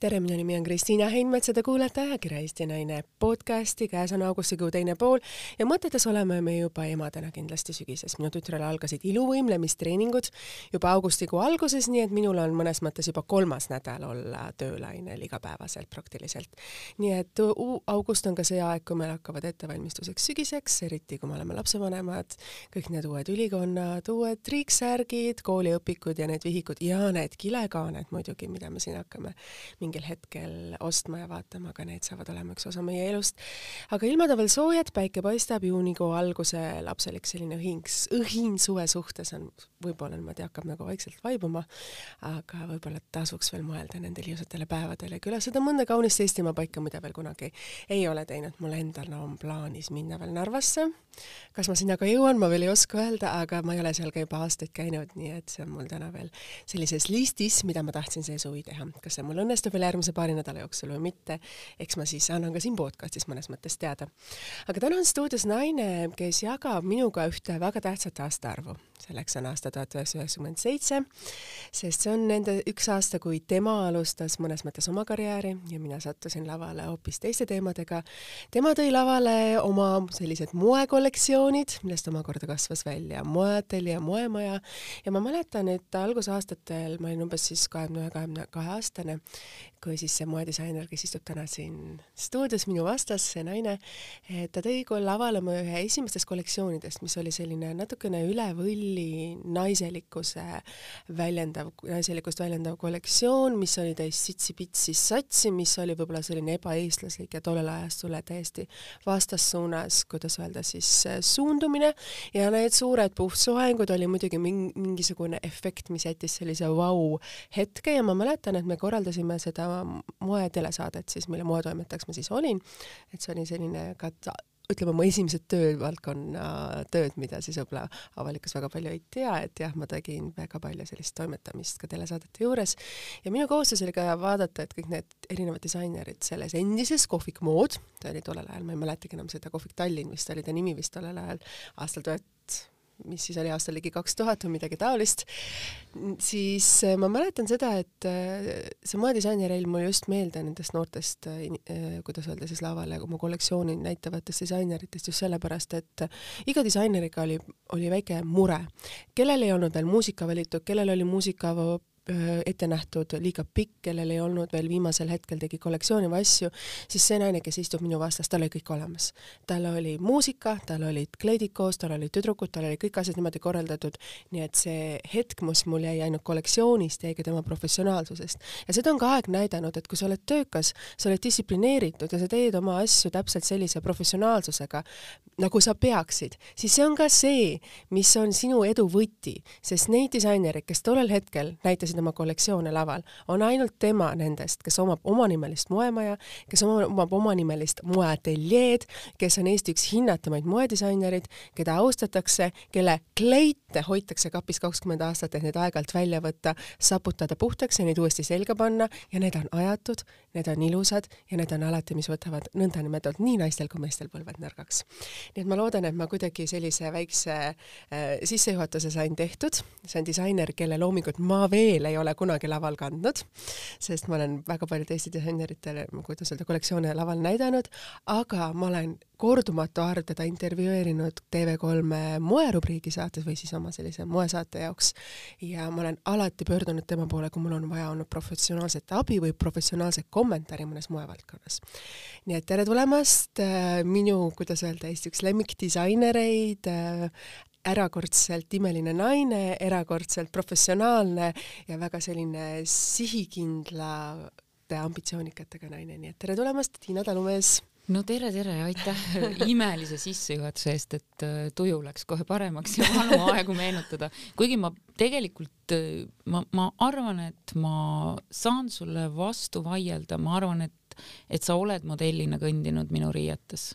tere, minu nimi on Kristiina Heinmets ja te kuulate ajakirja Eesti Naine podcasti, käes on augustikuu teine pool ja mõtetes oleme me juba emadena kindlasti sügises. minu tütrel algasid iluvõimlemistreeningud juba augustikuu alguses, nii et minul on mõnes mõttes juba kolmas nädal olla töölainel igapäevaselt praktiliselt. nii et august on ka see aeg, kui meil hakkavad ettevalmistuseks sügiseks, eriti kui me oleme lapsevanemad, kõik need uued ülikonnad, uued triiksärgid, kooliõpikud ja need vihikud ja need kilekaaned muidugi, mida me siin hakkame mingil hetkel ostma ja vaatama, aga need saavad olema üks osa meie elust. aga ilmad on veel soojad, päike paistab, juunikuu alguse lapselik selline õhing, õhin suve suhtes on võib-olla niimoodi hakkab nagu vaikselt vaibuma, aga võib-olla tasuks veel mõelda nendele ilusatele päevadele, külastada mõnda kaunist Eestimaa paika, mida veel kunagi ei ole teinud. mul endal on plaanis minna veel Narvasse. kas ma sinna ka jõuan, ma veel ei oska öelda, aga ma ei ole seal ka juba aastaid käinud, nii et see on mul täna veel sellises listis, mida ma tahtsin see suvi teha. kas see mul õnnestub veel järgmise paari nädala jooksul või mitte, eks ma siis annan ka siin podcastis mõnes mõttes teada. aga täna on stuudios naine, kes jagab minuga ühte väga tähtsat aastaarvu. Selleks on aasta tuhat üheksasada üheksakümmend seitse, sest see on nende üks aasta, kui tema alustas mõnes mõttes oma karjääri ja mina sattusin lavale hoopis teiste teemadega. tema tõi lavale oma sellised moekollektsioonid, millest omakorda kasvas välja moeateljee, moemaja ja ma mäletan, et algusaastatel, ma olin umbes siis kahekümne ühe, kahekümne kahe aastane, kui siis see moedisainer, kes istub täna siin stuudios minu vastas, see naine, ta tõi lavale mu ühe esimestest kollektsioonidest, mis oli selline natukene üle võlli naiselikkuse väljendav, naiselikkust väljendav kollektsioon, mis oli täis sitsi-pitsi satsi, mis oli võib-olla selline ebaeestlaslik ja tollel ajastule täiesti vastassuunas, kuidas öelda siis, suundumine. Ja need suured puhtsoengud oli muidugi mingisugune efekt, mis jättis sellise vau hetke. Ja ma mäletan, et me korraldasime seda moetelesaadet siis, mille moetoimetajaks ma siis olin, et see oli selline ka ütleme, mu esimesed töövaldkonna tööd, mida siis võib-olla avalikkus väga palju ei tea, et jah, ma tegin väga palju sellist toimetamist ka telesaadete juures. Ja minu kohustus oli ka vaadata, et kõik need erinevad disainerid selles endises kohvik Mood, ta oli tollel ajal, ma ei mäletagi enam seda, kohvik Tallinn vist oli ta nimi vist tollel ajal, aastal tuhat mis siis oli aastal ligi kaks tuhat või midagi taolist, siis äh, ma mäletan seda, et äh, see moedisainer jäi mulle just meelde nendest noortest, äh, kuidas öelda siis lavale oma kollektsiooni näitavatest disaineritest just sellepärast, et iga disaineriga oli, oli väike mure. kellel ei olnud veel muusika valitud, kellel oli muusika ette nähtud liiga pikk, kellel ei olnud veel viimasel hetkel tegi kollektsiooni või asju, siis see naine, kes istub minu vastas, tal oli kõik olemas. tal oli muusika, tal olid kleidid koos, tal olid tüdrukud, tal oli kõik asjad niimoodi korraldatud, nii et see hetk, mis mul jäi ainult kollektsioonist, jäi ka tema professionaalsusest. ja seda on ka aeg näidanud, et kui sa oled töökas, sa oled distsiplineeritud ja sa teed oma asju täpselt sellise professionaalsusega, nagu sa peaksid, siis see on ka see, mis on sinu edu võti, sest neid disainereid, kes tollel hetkel näitasid oma kollektsioone laval, on ainult tema nendest, kes omab omanimelist moemaja, kes omab omanimelist moeateljeed, kes on Eesti üks hinnatumaid moedisainerid, keda austatakse, kelle kleite hoitakse kapis kakskümmend aastat, et need aeg-ajalt välja võtta, saputada puhtaks ja neid uuesti selga panna. Ja need on ajatud, need on ilusad ja need on alati, mis võtavad nõndanimetatud nii naistel kui meestel põlved nõrgaks. nii et ma loodan, et ma kuidagi sellise väikse äh, sissejuhatuse sain tehtud, see on disainer, kelle loomingut ma veel ei ole kunagi laval kandnud, sest ma olen väga paljude Eesti disaineritele, kuidas öelda, kollektsioone laval näidanud, aga ma olen kordumatu arv teda intervjueerinud TV3 moerubriigi saates või siis oma sellise moesaate jaoks ja ma olen alati pöördunud tema poole, kui mul on vaja olnud professionaalset abi või professionaalset kommentaari mõnes moevaldkonnas. nii et tere tulemast äh, minu, kuidas öelda, Eesti üks lemmikdisainereid äh,, erakordselt imeline naine, erakordselt professionaalne ja väga selline sihikindlate ambitsioonikatega naine, nii et tere tulemast, Tiina Talumees! no tere, tere, aitäh imelise sissejuhatuse eest, et äh, tuju läks kohe paremaks ja vanu aegu meenutada, kuigi ma tegelikult, äh, ma, ma arvan, et ma saan sulle vastu vaielda, ma arvan, et, et sa oled modellina kõndinud minu riietes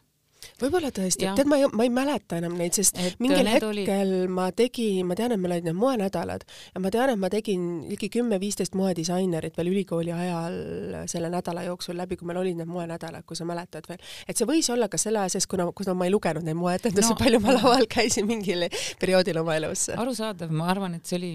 võib-olla tõesti, tead, ma ei, ma ei mäleta enam neid, sest et mingil hetkel oli... ma tegin, ma tean, et meil olid need moenädalad ja ma tean, et ma tegin ligi kümme-viisteist moedisainerit veel ülikooli ajal selle nädala jooksul läbi, kui meil olid need moenädalad, kui sa mäletad veel. et see võis olla ka selle aja sees, kuna, kuna ma ei lugenud neid moeetendusi no,, palju ma laval käisin mingil perioodil oma elus. arusaadav, ma arvan, et see oli,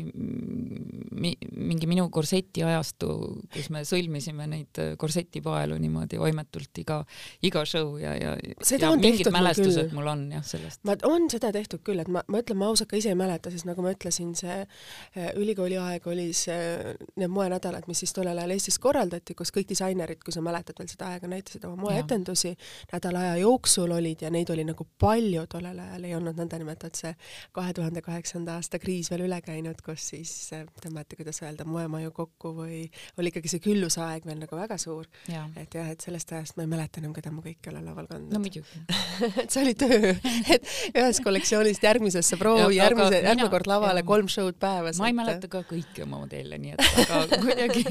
mi, mingi minu korseti ajastu, kus me sõlmisime neid korsetipaelu niimoodi oimetult iga, iga show ja, ja, Seda ja on mingid tehtud mul mälestused mul on jah sellest. ma, on seda tehtud küll, et ma, ma ütlen, ma ausalt ka ise ei mäleta, sest nagu ma ütlesin, see eh, ülikooli aeg oli see, need moenädalad, mis siis tollel ajal Eestis korraldati, kus kõik disainerid, kui sa mäletad veel seda aega, näitasid oma moeetendusi, nädala aja jooksul olid ja neid oli nagu palju tollel ajal, ei olnud nõndanimetatud see kahe tuhande kaheksanda aasta kriis veel üle käinud, kus siis eh, tõmmati, kuidas öelda, moemaju kokku või oli ikkagi see küllusaeg veel nagu väga suur. et jah, et sellest ajast ma ei mäleta enam, keda ma kõike olen laval kandnud. no muidugi et see oli töö, et ühest kollektsioonist järgmisesse proovi, järgmise, järgmine kord lavale jah. kolm show'd päevas. ma ei mäleta ka kõiki oma modelle, nii et aga kuidagi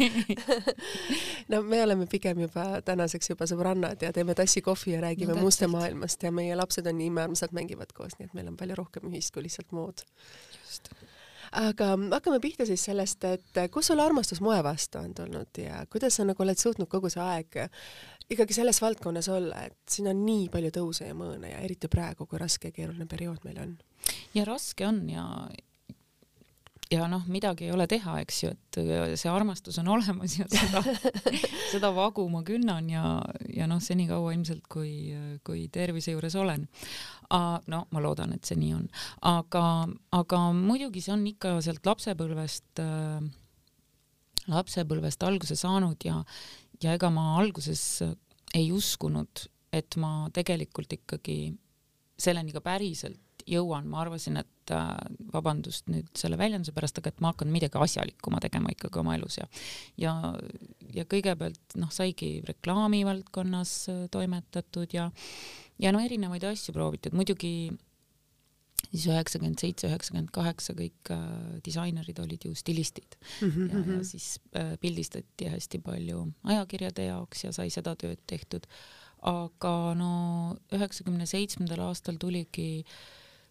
no me oleme pigem juba tänaseks juba sõbrannad ja teeme tassi kohvi ja räägime no, muust maailmast ja meie lapsed on nii imearmsad, mängivad koos, nii et meil on palju rohkem ühist kui lihtsalt mood. just aga hakkame pihta siis sellest, et kus sul armastus moe vastu on tulnud ja kuidas sa nagu oled suutnud kogu see aeg ikkagi selles valdkonnas olla, et siin on nii palju tõuse ja mõõne ja eriti praegu, kui raske ja keeruline periood meil on. ja raske on ja ja noh, midagi ei ole teha, eks ju, et see armastus on olemas ja seda, seda vagu ma künnan ja, ja noh, senikaua ilmselt, kui, kui tervise juures olen. no ma loodan, et see nii on, aga, aga muidugi see on ikka sealt lapsepõlvest äh,, lapsepõlvest alguse saanud ja, ja ega ma alguses ei uskunud, et ma tegelikult ikkagi selleni ka päriselt jõuan, ma arvasin, et äh, vabandust nüüd selle väljenduse pärast, aga et ma hakkan midagi asjalikuma tegema ikkagi oma elus ja ja, ja kõigepealt noh, saigi reklaamivaldkonnas äh, toimetatud ja ja no erinevaid asju proovitud, muidugi siis üheksakümmend seitse, üheksakümmend kaheksa kõik äh, disainerid olid ju stilistid mm -hmm. ja, ja siis äh, pildistati hästi palju ajakirjade jaoks ja sai seda tööd tehtud. aga no üheksakümne seitsmendal aastal tuligi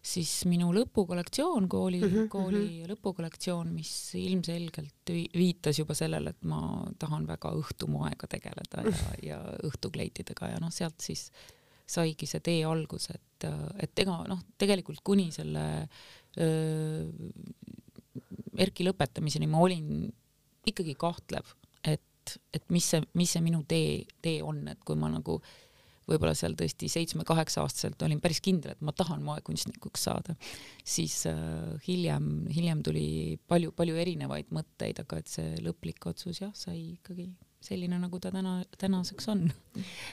siis minu lõpukollektsioon, kooli mm, -hmm. kooli lõpukollektsioon, mis ilmselgelt viitas juba sellele, et ma tahan väga õhtumoega tegeleda ja, ja õhtukleitidega ja noh, sealt siis saigi see tee alguse, et, et ega noh, tegelikult kuni selle öö, ERK-i lõpetamiseni ma olin ikkagi kahtlev, et, et mis see, mis see minu tee, tee on, et kui ma nagu võib-olla seal tõesti seitsme-kaheksa-aastaselt olin päris kindel, et ma tahan moekunstnikuks saada, siis äh, hiljem, hiljem tuli palju-palju erinevaid mõtteid, aga et see lõplik otsus jah, sai ikkagi selline, nagu ta täna, tänaseks on.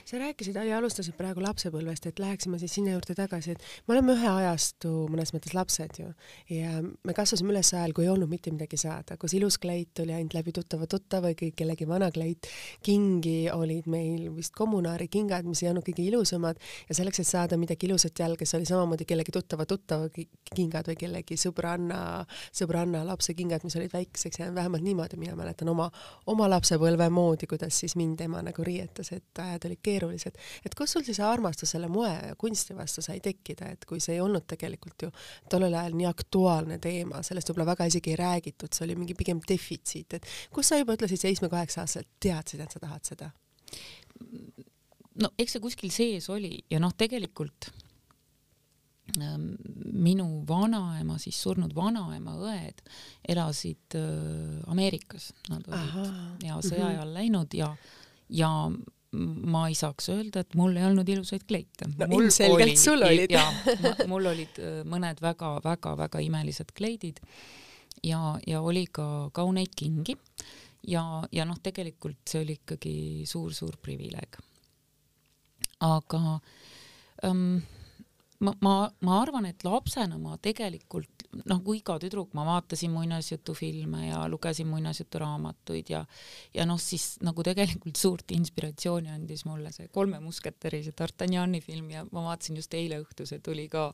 sa rääkisid ja alustasid praegu lapsepõlvest, et läheksime siis sinna juurde tagasi, et me oleme ühe ajastu mõnes mõttes lapsed ju ja me kasvasime üles ajal, kui ei olnud mitte midagi saada, kus ilus kleit tuli ainult läbi tuttava tuttava või kellegi vana kleit. kingi olid meil vist kommunaari kingad, mis ei olnud kõige ilusamad ja selleks, et saada midagi ilusat jalga, see oli samamoodi kellegi tuttava tuttava kingad või kellegi sõbranna, sõbranna lapse kingad, mis olid väikseks jäänud, vähemalt niimoodi mina mäletan oma, oma lapsepõlve moodi samamoodi, kuidas siis mind ema nagu riietas, et ajad olid keerulised. et kus sul siis armastus selle moe ja kunsti vastu sai tekkida, et kui see ei olnud tegelikult ju tollel ajal nii aktuaalne teema, sellest võib-olla väga isegi ei räägitud, see oli mingi pigem defitsiit, et kus sa juba ütlesid seitsme-kaheksa-aastaselt, teadsid, et sa tahad seda? no eks see kuskil sees oli ja noh, tegelikult minu vanaema, siis surnud vanaema õed elasid Ameerikas, nad olid Aha. ja sõja ajal läinud ja, ja ma ei saaks öelda, et mul ei olnud ilusaid kleite. no mul ilmselgelt oli, sul olid. jaa, mul olid mõned väga-väga-väga imelised kleidid ja, ja oli ka kauneid kingi ja, ja noh, tegelikult see oli ikkagi suur-suur privileeg. aga ähm, ma, ma, ma arvan, et lapsena ma tegelikult noh, kui iga tüdruk, ma vaatasin muinasjutufilme ja lugesin muinasjuturaamatuid ja ja noh, siis nagu tegelikult suurt inspiratsiooni andis mulle see Kolme musketäri, see D'Artagnani film ja ma vaatasin just eile õhtu, see tuli ka,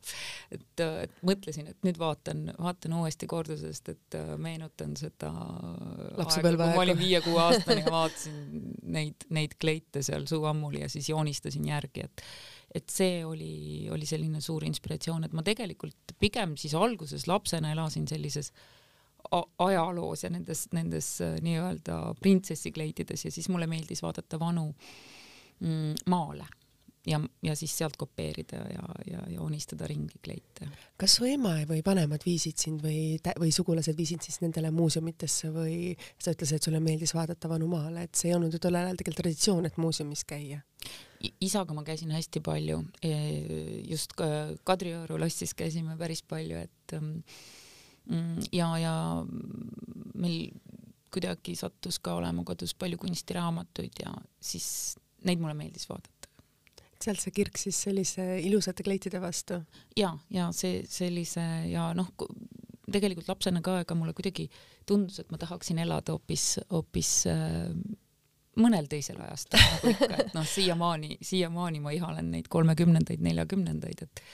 et, et mõtlesin, et nüüd vaatan, vaatan uuesti kordusest, et äh, meenutan seda lapsepõlve aega, kui ma olin viie-kuue-aastane ja vaatasin neid, neid kleite seal suu ammuli ja siis joonistasin järgi, et et see oli, oli selline suur inspiratsioon, et ma tegelikult pigem siis alguses lapsena elasin sellises ajaloos ja nendes, nendes äh, nii-öelda printsessikleidides ja siis mulle meeldis vaadata vanu mm, maale ja, ja siis sealt kopeerida ja, ja joonistada ringi kleite. kas su ema või vanemad viisid sind või, või sugulased viisid siis nendele muuseumitesse või sa ütlesid, et sulle meeldis vaadata vanu maale, et see ei olnud ju tollel ajal tegelikult traditsioon, et muuseumis käia? Isaga ma käisin hästi palju, e, just Kadrioru lossis käisime päris palju, et mm, ja, ja meil kuidagi sattus ka olema kodus palju kunstiraamatuid ja siis neid mulle meeldis vaadata sealt see kirg siis sellise ilusate kleitide vastu? ja, ja see sellise ja noh, tegelikult lapsena ka, ega mulle kuidagi tundus, et ma tahaksin elada hoopis, hoopis äh, mõnel teisel ajastul nagu ikka, et noh, siiamaani, siiamaani ma ihalen neid kolmekümnendaid, neljakümnendaid, et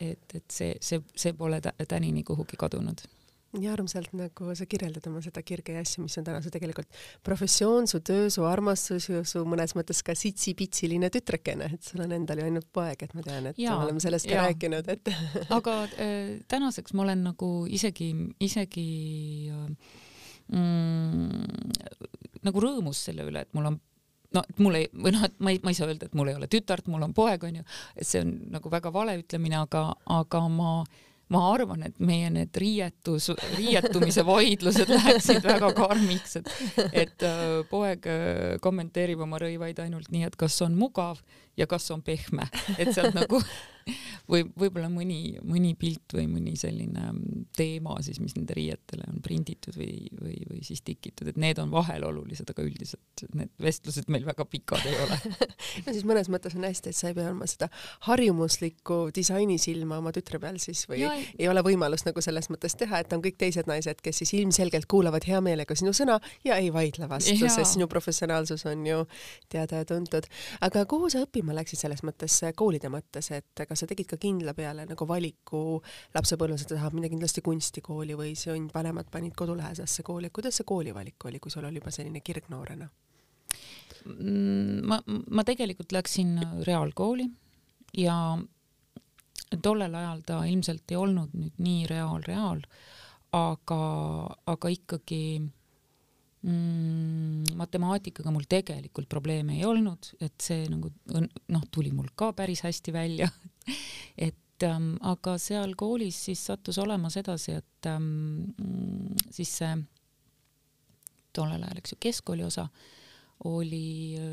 et, et see, see, see pole tänini kuhugi kadunud nii armsalt nagu sa kirjeldad oma seda kirge ja asju, mis on täna su tegelikult professioon, su töö, su armastus su mõnes mõttes ka sitsi-pitsiline tütrekene, et sul on endal ju ainult poeg, et ma tean, et ja, me oleme sellest ka ja. rääkinud, et aga äh, tänaseks ma olen nagu isegi, isegi äh, mm, nagu rõõmus selle üle, et mul on no et mul ei, või noh, et ma ei, ma ei saa öelda, et mul ei ole tütart, mul on poeg, onju, et see on nagu väga vale ütlemine, aga, aga ma ma arvan, et meie need riietus, riietumise vaidlused läheksid väga karmiks, et, et äh, poeg äh, kommenteerib oma rõivaid ainult nii, et kas on mugav ja kas on pehme, et sealt nagu või võib-olla mõni, mõni pilt või mõni selline mm, teema siis, mis nende riietele on prinditud või, või, või siis tikitud, et need on vahel olulised, aga üldiselt need vestlused meil väga pikad ei ole. No siis mõnes mõttes on hästi, et sa ei pea olema seda harjumuslikku disainisilma oma tütre peal siis või ja, ei... ei ole võimalust nagu selles mõttes teha, et on kõik teised naised, kes siis ilmselgelt kuulavad hea meelega sinu sõna ja ei vaidle vastu, sest sinu professionaalsus on ju teada ja tuntud. aga kuhu sa õppima läksid selles mõttes koolide mõttes, et kas sa tegid ka kindla peale nagu valiku lapsepõlves, et ta tahab minna kindlasti kunstikooli või sind vanemad panid kodulähedasse kooli, kuidas see koolivalik oli, kui sul oli juba selline kirg noorena? Mm, ma, ma tegelikult läksin reaalkooli ja tollel ajal ta ilmselt ei olnud nüüd nii reaal-reaal, aga, aga ikkagi mm, matemaatikaga mul tegelikult probleeme ei olnud, et see nagu noh, tuli mul ka päris hästi välja. Et ähm, aga seal koolis siis sattus olema sedasi, et ähm, siis see tollel ajal, eks ju, keskkooli osa oli äh,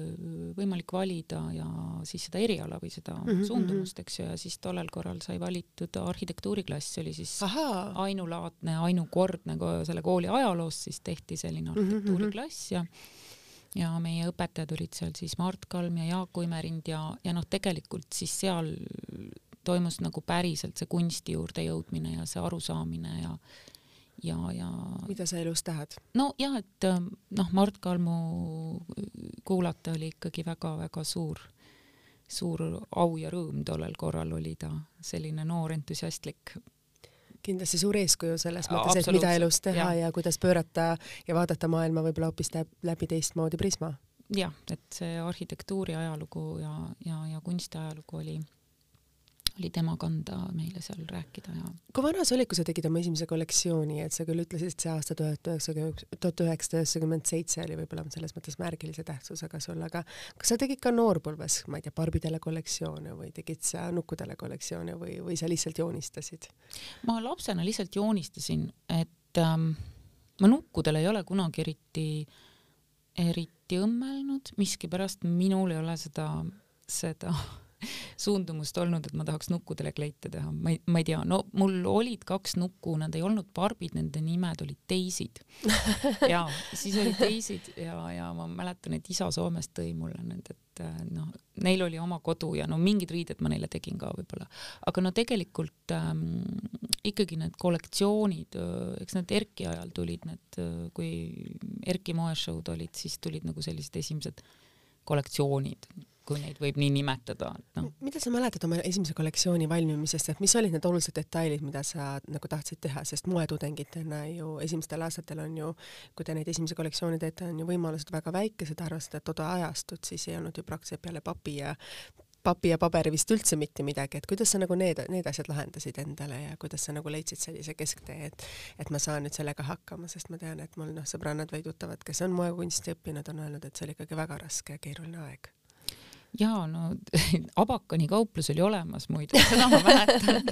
võimalik valida ja siis seda eriala või seda mm -hmm. suundumust, eks ju, ja siis tollel korral sai valitud arhitektuuriklass, see oli siis Aha. ainulaadne, ainukordne selle kooli ajaloos, siis tehti selline mhm, arhitektuuriklass ja ja meie õpetajad olid seal siis Mart Kalm ja Jaak Uimerind ja, ja noh, tegelikult siis seal toimus nagu päriselt see kunsti juurde jõudmine ja see arusaamine ja ja, ja mida sa elus tahad? nojah, et ähm, noh, Mart Kalmu kuulata oli ikkagi väga-väga suur, suur au ja rõõm tollel korral oli ta selline noor entusiastlik kindlasti suur eeskuju selles mõttes, et mida elus teha ja. ja kuidas pöörata ja vaadata maailma võib-olla hoopis läbi teistmoodi prisma. jah, et see arhitektuuri ajalugu ja, ja, ja kunsti ajalugu oli oli tema kanda meile seal rääkida ja. kui vana sa olid, kui sa tegid oma esimese kollektsiooni, et sa küll ütlesid, et see aasta tuhat üheksakümmend, tuhat üheksasada üheksakümmend seitse oli võib-olla selles mõttes märgilise tähtsusega sul, aga kas sa tegid ka noorpõlves, ma ei tea, barbidele kollektsioone või tegid sa nukkudele kollektsioone või, või sa lihtsalt joonistasid? ma lapsena lihtsalt joonistasin, et ähm, ma nukkudel ei ole kunagi eriti, eriti õmmelnud, miskipärast minul ei ole seda, seda suundumust olnud, et ma tahaks nukkudele kleite teha, ma ei, ma ei tea, no mul olid kaks nukku, nad ei olnud barbid, nende nimed olid Daisy'd. ja siis olid Daisy'd ja, ja ma mäletan, et isa Soomest tõi mulle need, et äh, noh, neil oli oma kodu ja no mingid riided ma neile tegin ka võib-olla, aga no tegelikult ähm, ikkagi need kollektsioonid, äh, eks need Erki ajal tulid need, äh, kui Erki moeshow'd olid, siis tulid nagu sellised esimesed kollektsioonid kui neid võib nii nimetada, et noh. mida sa mäletad oma esimese kollektsiooni valmimisest, et mis olid need olulised detailid, mida sa nagu tahtsid teha, sest moetudengitena ju esimestel aastatel on ju, kui te neid esimesi kollektsioone teete, on ju võimalused väga väikesed, arvestada toda ajastut, siis ei olnud ju praktiliselt peale papi ja papi ja paberi vist üldse mitte midagi, et kuidas sa nagu need, need asjad lahendasid endale ja kuidas sa nagu leidsid sellise kesktee, et et ma saan nüüd sellega hakkama, sest ma tean, et mul noh, sõbrannad või tuttavad, kes on moekunsti õppinud, on öelnud, et see oli ikkagi väga raske ja keeruline aeg jaa, no Abakani kauplus oli olemas muide, seda ma mäletan.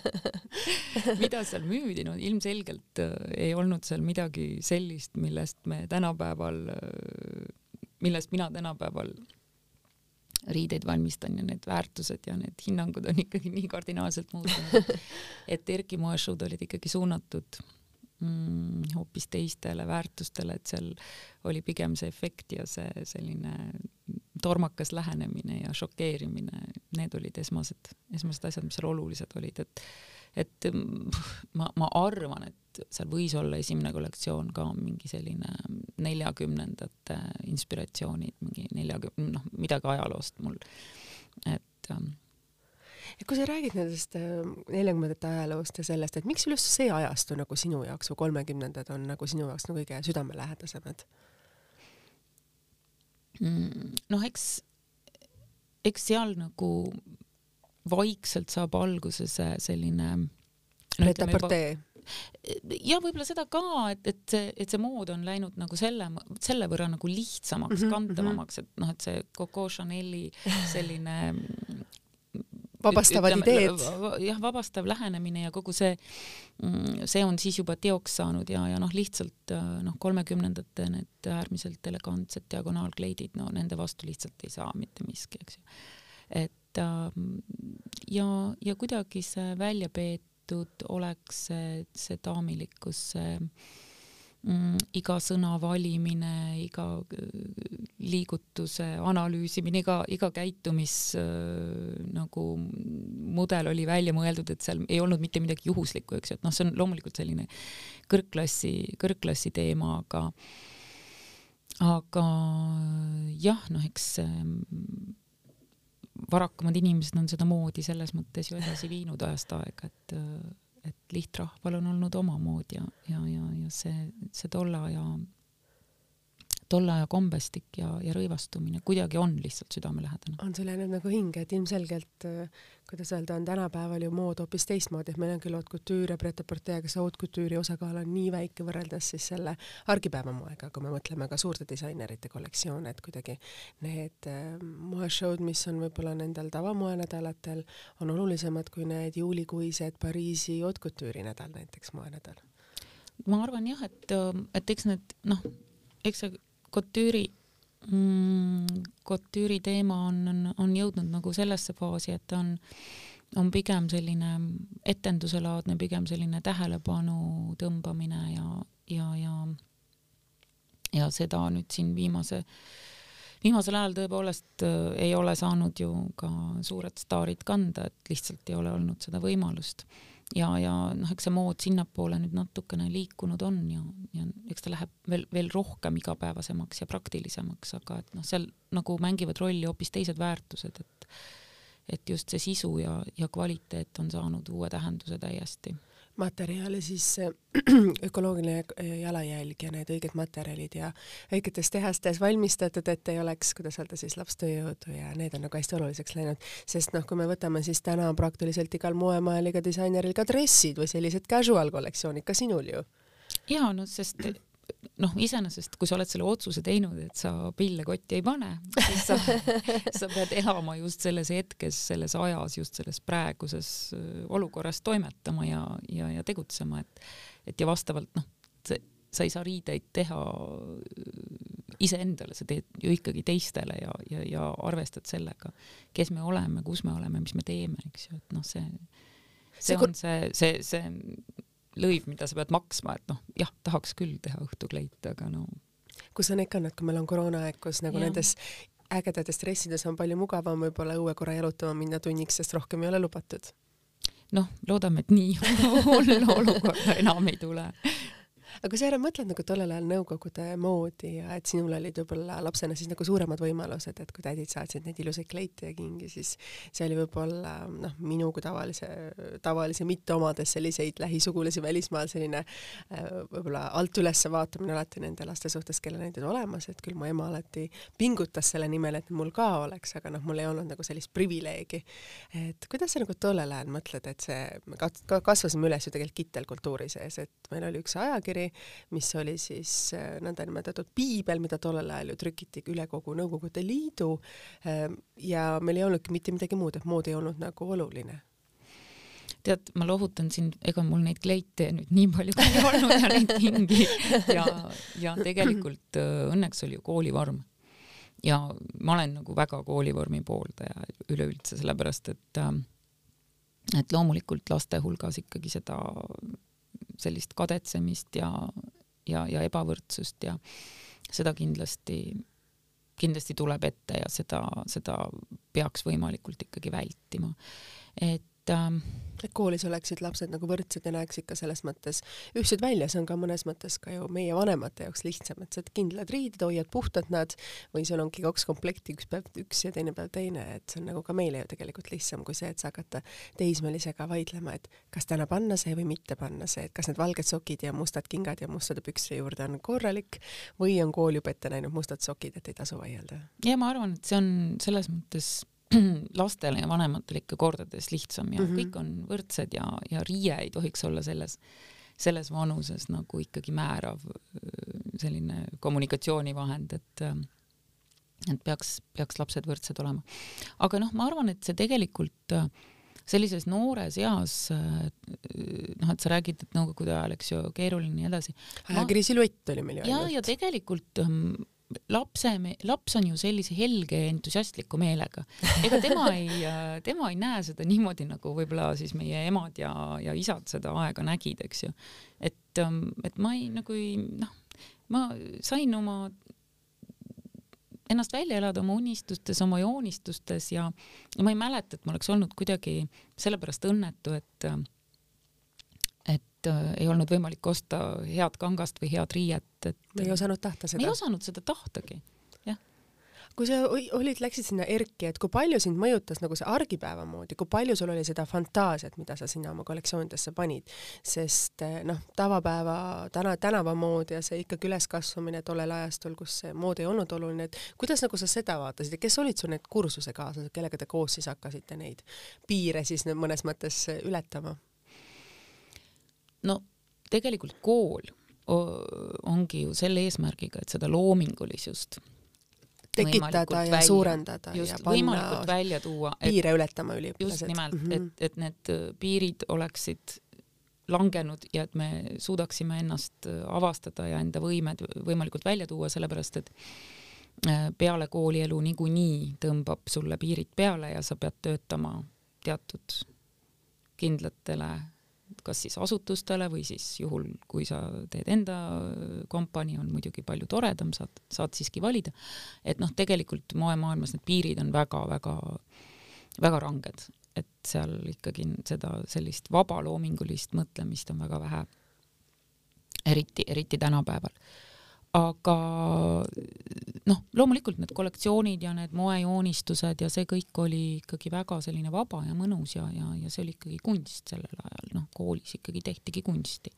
Mida seal müüdi, no ilmselgelt äh, ei olnud seal midagi sellist, millest me tänapäeval, äh, millest mina tänapäeval riideid valmistan ja need väärtused ja need hinnangud on ikkagi nii kardinaalselt muutunud, et Erki moeshood olid ikkagi suunatud mm, hoopis teistele väärtustele, et seal oli pigem see efekt ja see selline tormakas lähenemine ja šokeerimine, need olid esmased, esmased asjad, mis seal olulised olid, et et ma, ma arvan, et seal võis olla esimene kollektsioon ka mingi selline neljakümnendate inspiratsioonid, mingi neljakümne, noh, midagi ajaloost mul, et ja kui sa räägid nendest äh, neljakümnendate ajaloost ja sellest, et miks just see ajastu nagu sinu jaoks või kolmekümnendad on nagu sinu jaoks nagu kõige südamelähedasemad mm,? noh, eks, eks seal nagu vaikselt saab alguse see selline no, Preta-portee ja võib-olla seda ka, et, et see, et see mood on läinud nagu selle, selle võrra nagu lihtsamaks mm, -hmm, kantavamaks, et noh, et see Coco Chanel'i selline vabastavad ütleme, ideed. jah, vabastav lähenemine ja kogu see, mm, see on siis juba teoks saanud ja, ja noh, lihtsalt noh, kolmekümnendate need äärmiselt elegantsed diagonaalkleidid, no nende vastu lihtsalt ei saa mitte miski, eks ju. et Ähm, ja, ja kuidagi see välja peetud oleks see, see daamilikkus, see iga sõna valimine, iga äh, liigutuse analüüsimine, iga, iga käitumis äh, nagu mudel oli välja mõeldud, et seal ei olnud mitte midagi juhuslikku, eks ju, et noh, see on loomulikult selline kõrgklassi, kõrgklassi teema, aga aga jah, noh, eks varakamad inimesed on sedamoodi selles mõttes ju edasi viinud ajast aega, et, et lihtrahval on olnud oma mood ja, ja, ja, ja see, see tolle aja tolle aja kombestik ja, ja rõivastumine kuidagi on lihtsalt südamelähedane. on sul jäänud nagu hinge, et ilmselgelt, äh, kuidas öelda, on tänapäeval ju mood hoopis teistmoodi, et meil on küll haute couture ja pret-a-porter, aga see haute couture'i osakaal on nii väike võrreldes siis selle argipäeva moega, kui me mõtleme ka suurte disainerite kollektsioone, et kuidagi need äh, moeshow'd, mis on võib-olla nendel tavamoenädalatel, on olulisemad kui need juulikuised Pariisi haute couture'i nädal näiteks moenädal ma arvan jah, et, et eks need noh, eks see Couture'i mm, Couture'i teema on, on, on jõudnud nagu sellesse faasi, et on, on pigem selline etenduselaadne, pigem selline tähelepanu tõmbamine ja, ja, ja ja seda nüüd siin viimase, viimasel ajal tõepoolest äh, ei ole saanud ju ka suured staarid kanda, et lihtsalt ei ole olnud seda võimalust ja, ja noh, eks see mood sinnapoole nüüd natukene liikunud on ja, ja eks ta läheb veel, veel rohkem igapäevasemaks ja praktilisemaks, aga et noh, seal nagu mängivad rolli hoopis teised väärtused, et et just see sisu ja, ja kvaliteet on saanud uue tähenduse täiesti materjale, siis ökoloogiline jalajälg ja need õiged materjalid ja õigetes tehastes valmistatud, et ei oleks, kuidas öelda siis, lapstööjõudu ja need on nagu hästi oluliseks läinud, sest noh, kui me võtame, siis täna on praktiliselt igal moemajal, iga disaineril ka dressid või sellised casual kollektsioonid, ka sinul ju. ja no sest noh, iseenesest, kui sa oled selle otsuse teinud, et sa pille kotti ei pane, siis sa, sa pead elama just selles hetkes, selles ajas, just selles praeguses äh, olukorras toimetama ja, ja, ja tegutsema, et, et ja vastavalt noh, sa ei saa riideid teha äh, iseendale, sa teed ju ikkagi teistele ja, ja, ja arvestad sellega, kes me oleme, kus me oleme, mis me teeme, eks ju, et noh, see, see on see, see, see lõiv, mida sa pead maksma, et noh, jah, tahaks küll teha õhtukleite, aga no. kus sa neid kannad, kui meil on koroonaaeg, kus nagu ja. nendes ägedates dressides on palju mugavam võib-olla õue korra jalutama minna tunniks, sest rohkem ei ole lubatud? noh, loodame, et nii hull olukorda enam ei tule aga sa ära mõtled nagu tollel ajal Nõukogude moodi ja et sinul olid võib-olla lapsena siis nagu suuremad võimalused, et kui tädid saatsid neid ilusaid kleite ja kingi, siis see oli võib-olla noh, minu kui tavalise, tavalise mitte omades selliseid lähisugulasi välismaal selline äh, võib-olla alt üles vaatamine alati nende laste suhtes, kellel neid on olemas, et küll mu ema alati pingutas selle nimel, et mul ka oleks, aga noh, mul ei olnud nagu sellist privileegi. et kuidas sa nagu tollel ajal mõtled, et see, me kasvasime üles ju tegelikult kittelkultuuri sees, et meil oli üks ajakiri, mis oli siis äh, nõndanimetatud piibel, mida tollel ajal ju trükiti üle kogu Nõukogude Liidu. Ähm, ja meil ei olnudki mitte midagi muud, et mood ei olnud nagu oluline tead, ma lohutan sind, ega mul neid kleite nüüd nii palju ka ei olnud ja neid kingi ja, ja tegelikult äh, õnneks oli ju koolivorm. ja ma olen nagu väga koolivormi pooldaja üleüldse, sellepärast et äh, et loomulikult laste hulgas ikkagi seda sellist kadetsemist ja, ja, ja ebavõrdsust ja seda kindlasti, kindlasti tuleb ette ja seda, seda peaks võimalikult ikkagi vältima. et ähm, et koolis oleksid lapsed nagu võrdsed ja näeks ikka selles mõttes ühtsed välja, see on ka mõnes mõttes ka ju meie vanemate jaoks lihtsam, et saad kindlad riided, hoiad puhtad nad või sul ongi kaks komplekti, üks päev üks ja teine päev teine, et see on nagu ka meile ju tegelikult lihtsam kui see, et sa hakata teismelisega vaidlema, et kas täna panna see või mitte panna see, et kas need valged sokid ja mustad kingad ja mustade pükste juurde on korralik või on kool juba ette näinud mustad sokid, et ei tasu vaielda. ja ma arvan, et see on selles mõttes lastele ja vanematele ikka kordades lihtsam ja mm -hmm. kõik on võrdsed ja, ja riie ei tohiks olla selles, selles vanuses nagu ikkagi määrav selline kommunikatsioonivahend, et et peaks, peaks lapsed võrdsed olema. aga noh, ma arvan, et see tegelikult sellises noores eas noh, et sa räägid, et nõukogude ajal, eks ju, keeruline ja nii edasi. ajakiri Silhuett oli meil ju ainult. ja, ja tegelikult lapse, laps on ju sellise helge entusiastliku meelega, ega tema ei, tema ei näe seda niimoodi, nagu võib-olla siis meie emad ja, ja isad seda aega nägid, eks ju. et, ähm, et ma ei nagu ei noh, ma sain oma ennast välja elada oma unistustes, oma joonistustes ja, ja ma ei mäleta, et ma oleks olnud kuidagi sellepärast õnnetu, et et äh, ei olnud võimalik osta head kangast või head riiet, et ei osanud tahta seda? ei osanud seda tahtagi, jah. kui sa olid, läksid sinna ERK-i, et kui palju sind mõjutas nagu see argipäeva moodi, kui palju sul oli seda fantaasiat, mida sa sinna oma kollektsioonidesse panid, sest äh, noh, tavapäeva, täna, tänavamood ja see ikkagi üleskasvamine tollel ajastul, kus see mood ei olnud oluline, et kuidas nagu sa seda vaatasid ja kes olid sul need kursusekaaslased, kellega te koos siis hakkasite neid piire siis mõnes mõttes ületama? No tegelikult kool ongi ju selle eesmärgiga, et seda loomingulisust tekitada ja välja, suurendada just, ja panna võimalikult välja tuua. piire ületama üliõpilased. just nimelt mm, -hmm. et, et need äh, piirid oleksid langenud ja et me suudaksime ennast äh, avastada ja enda võimed võimalikult välja tuua, sellepärast et äh, peale koolielu niikuinii tõmbab sulle piirid peale ja sa pead töötama teatud kindlatele kas siis asutustele või siis juhul, kui sa teed enda kompanii, on muidugi palju toredam, saad, saad siiski valida. et noh, tegelikult moemaailmas need piirid on väga-väga, väga ranged, et seal ikkagi seda sellist vabaloomingulist mõtlemist on väga vähe. eriti, eriti tänapäeval aga noh, loomulikult need kollektsioonid ja need moejoonistused ja see kõik oli ikkagi väga selline vaba ja mõnus ja, ja, ja see oli ikkagi kunst sellel ajal, noh, koolis ikkagi tehtigi kunsti.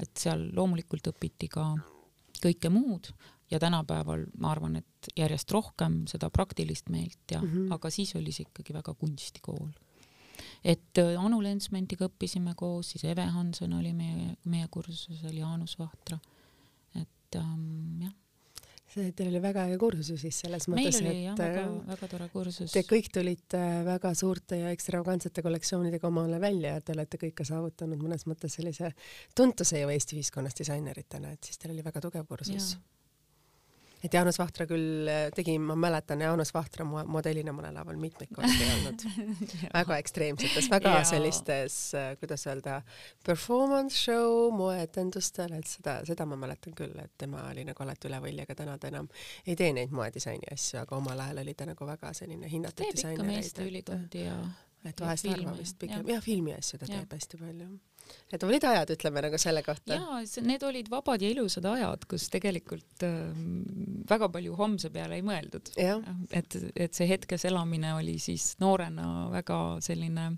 et seal loomulikult õpiti ka kõike muud ja tänapäeval ma arvan, et järjest rohkem seda praktilist meelt ja mm, -hmm. aga siis oli see ikkagi väga kunstikool. et äh, Anu Lensmentiga õppisime koos, siis Eve Hanson oli meie, meie kursusel, Jaanus Vahtra et ähm, jah. Teil oli väga äge kursus siis selles mõttes, et jah, väga, äh, väga tore kursus. Te kõik tulite äh, väga suurte ja ekstravagantsete kollektsioonidega omale välja ja te olete kõik ka saavutanud mõnes mõttes sellise tuntuse ju Eesti ühiskonnas disaineritena, et siis teil oli väga tugev kursus et Jaanus Vahtra küll äh, tegi, ma mäletan Jaanus Vahtra modellina mõnel laval mitmeid kordi olnud väga ekstreemsetes, väga ja. sellistes, äh, kuidas öelda, performance show moeetendustel, et seda, seda ma mäletan küll, et tema oli nagu alati üle võlli, aga täna ta enam ei tee neid moedisaini asju, aga omal ajal oli ta nagu väga selline hinnatud disainer. teeb ikka meeste ülikondi ja et vahest harva vist pigem, jah, filmiasju ta ja. teeb hästi palju Need olid ajad, ütleme nagu selle kohta. jaa, need olid vabad ja ilusad ajad, kus tegelikult äh, väga palju homse peale ei mõeldud. et, et see hetkes elamine oli siis noorena väga selline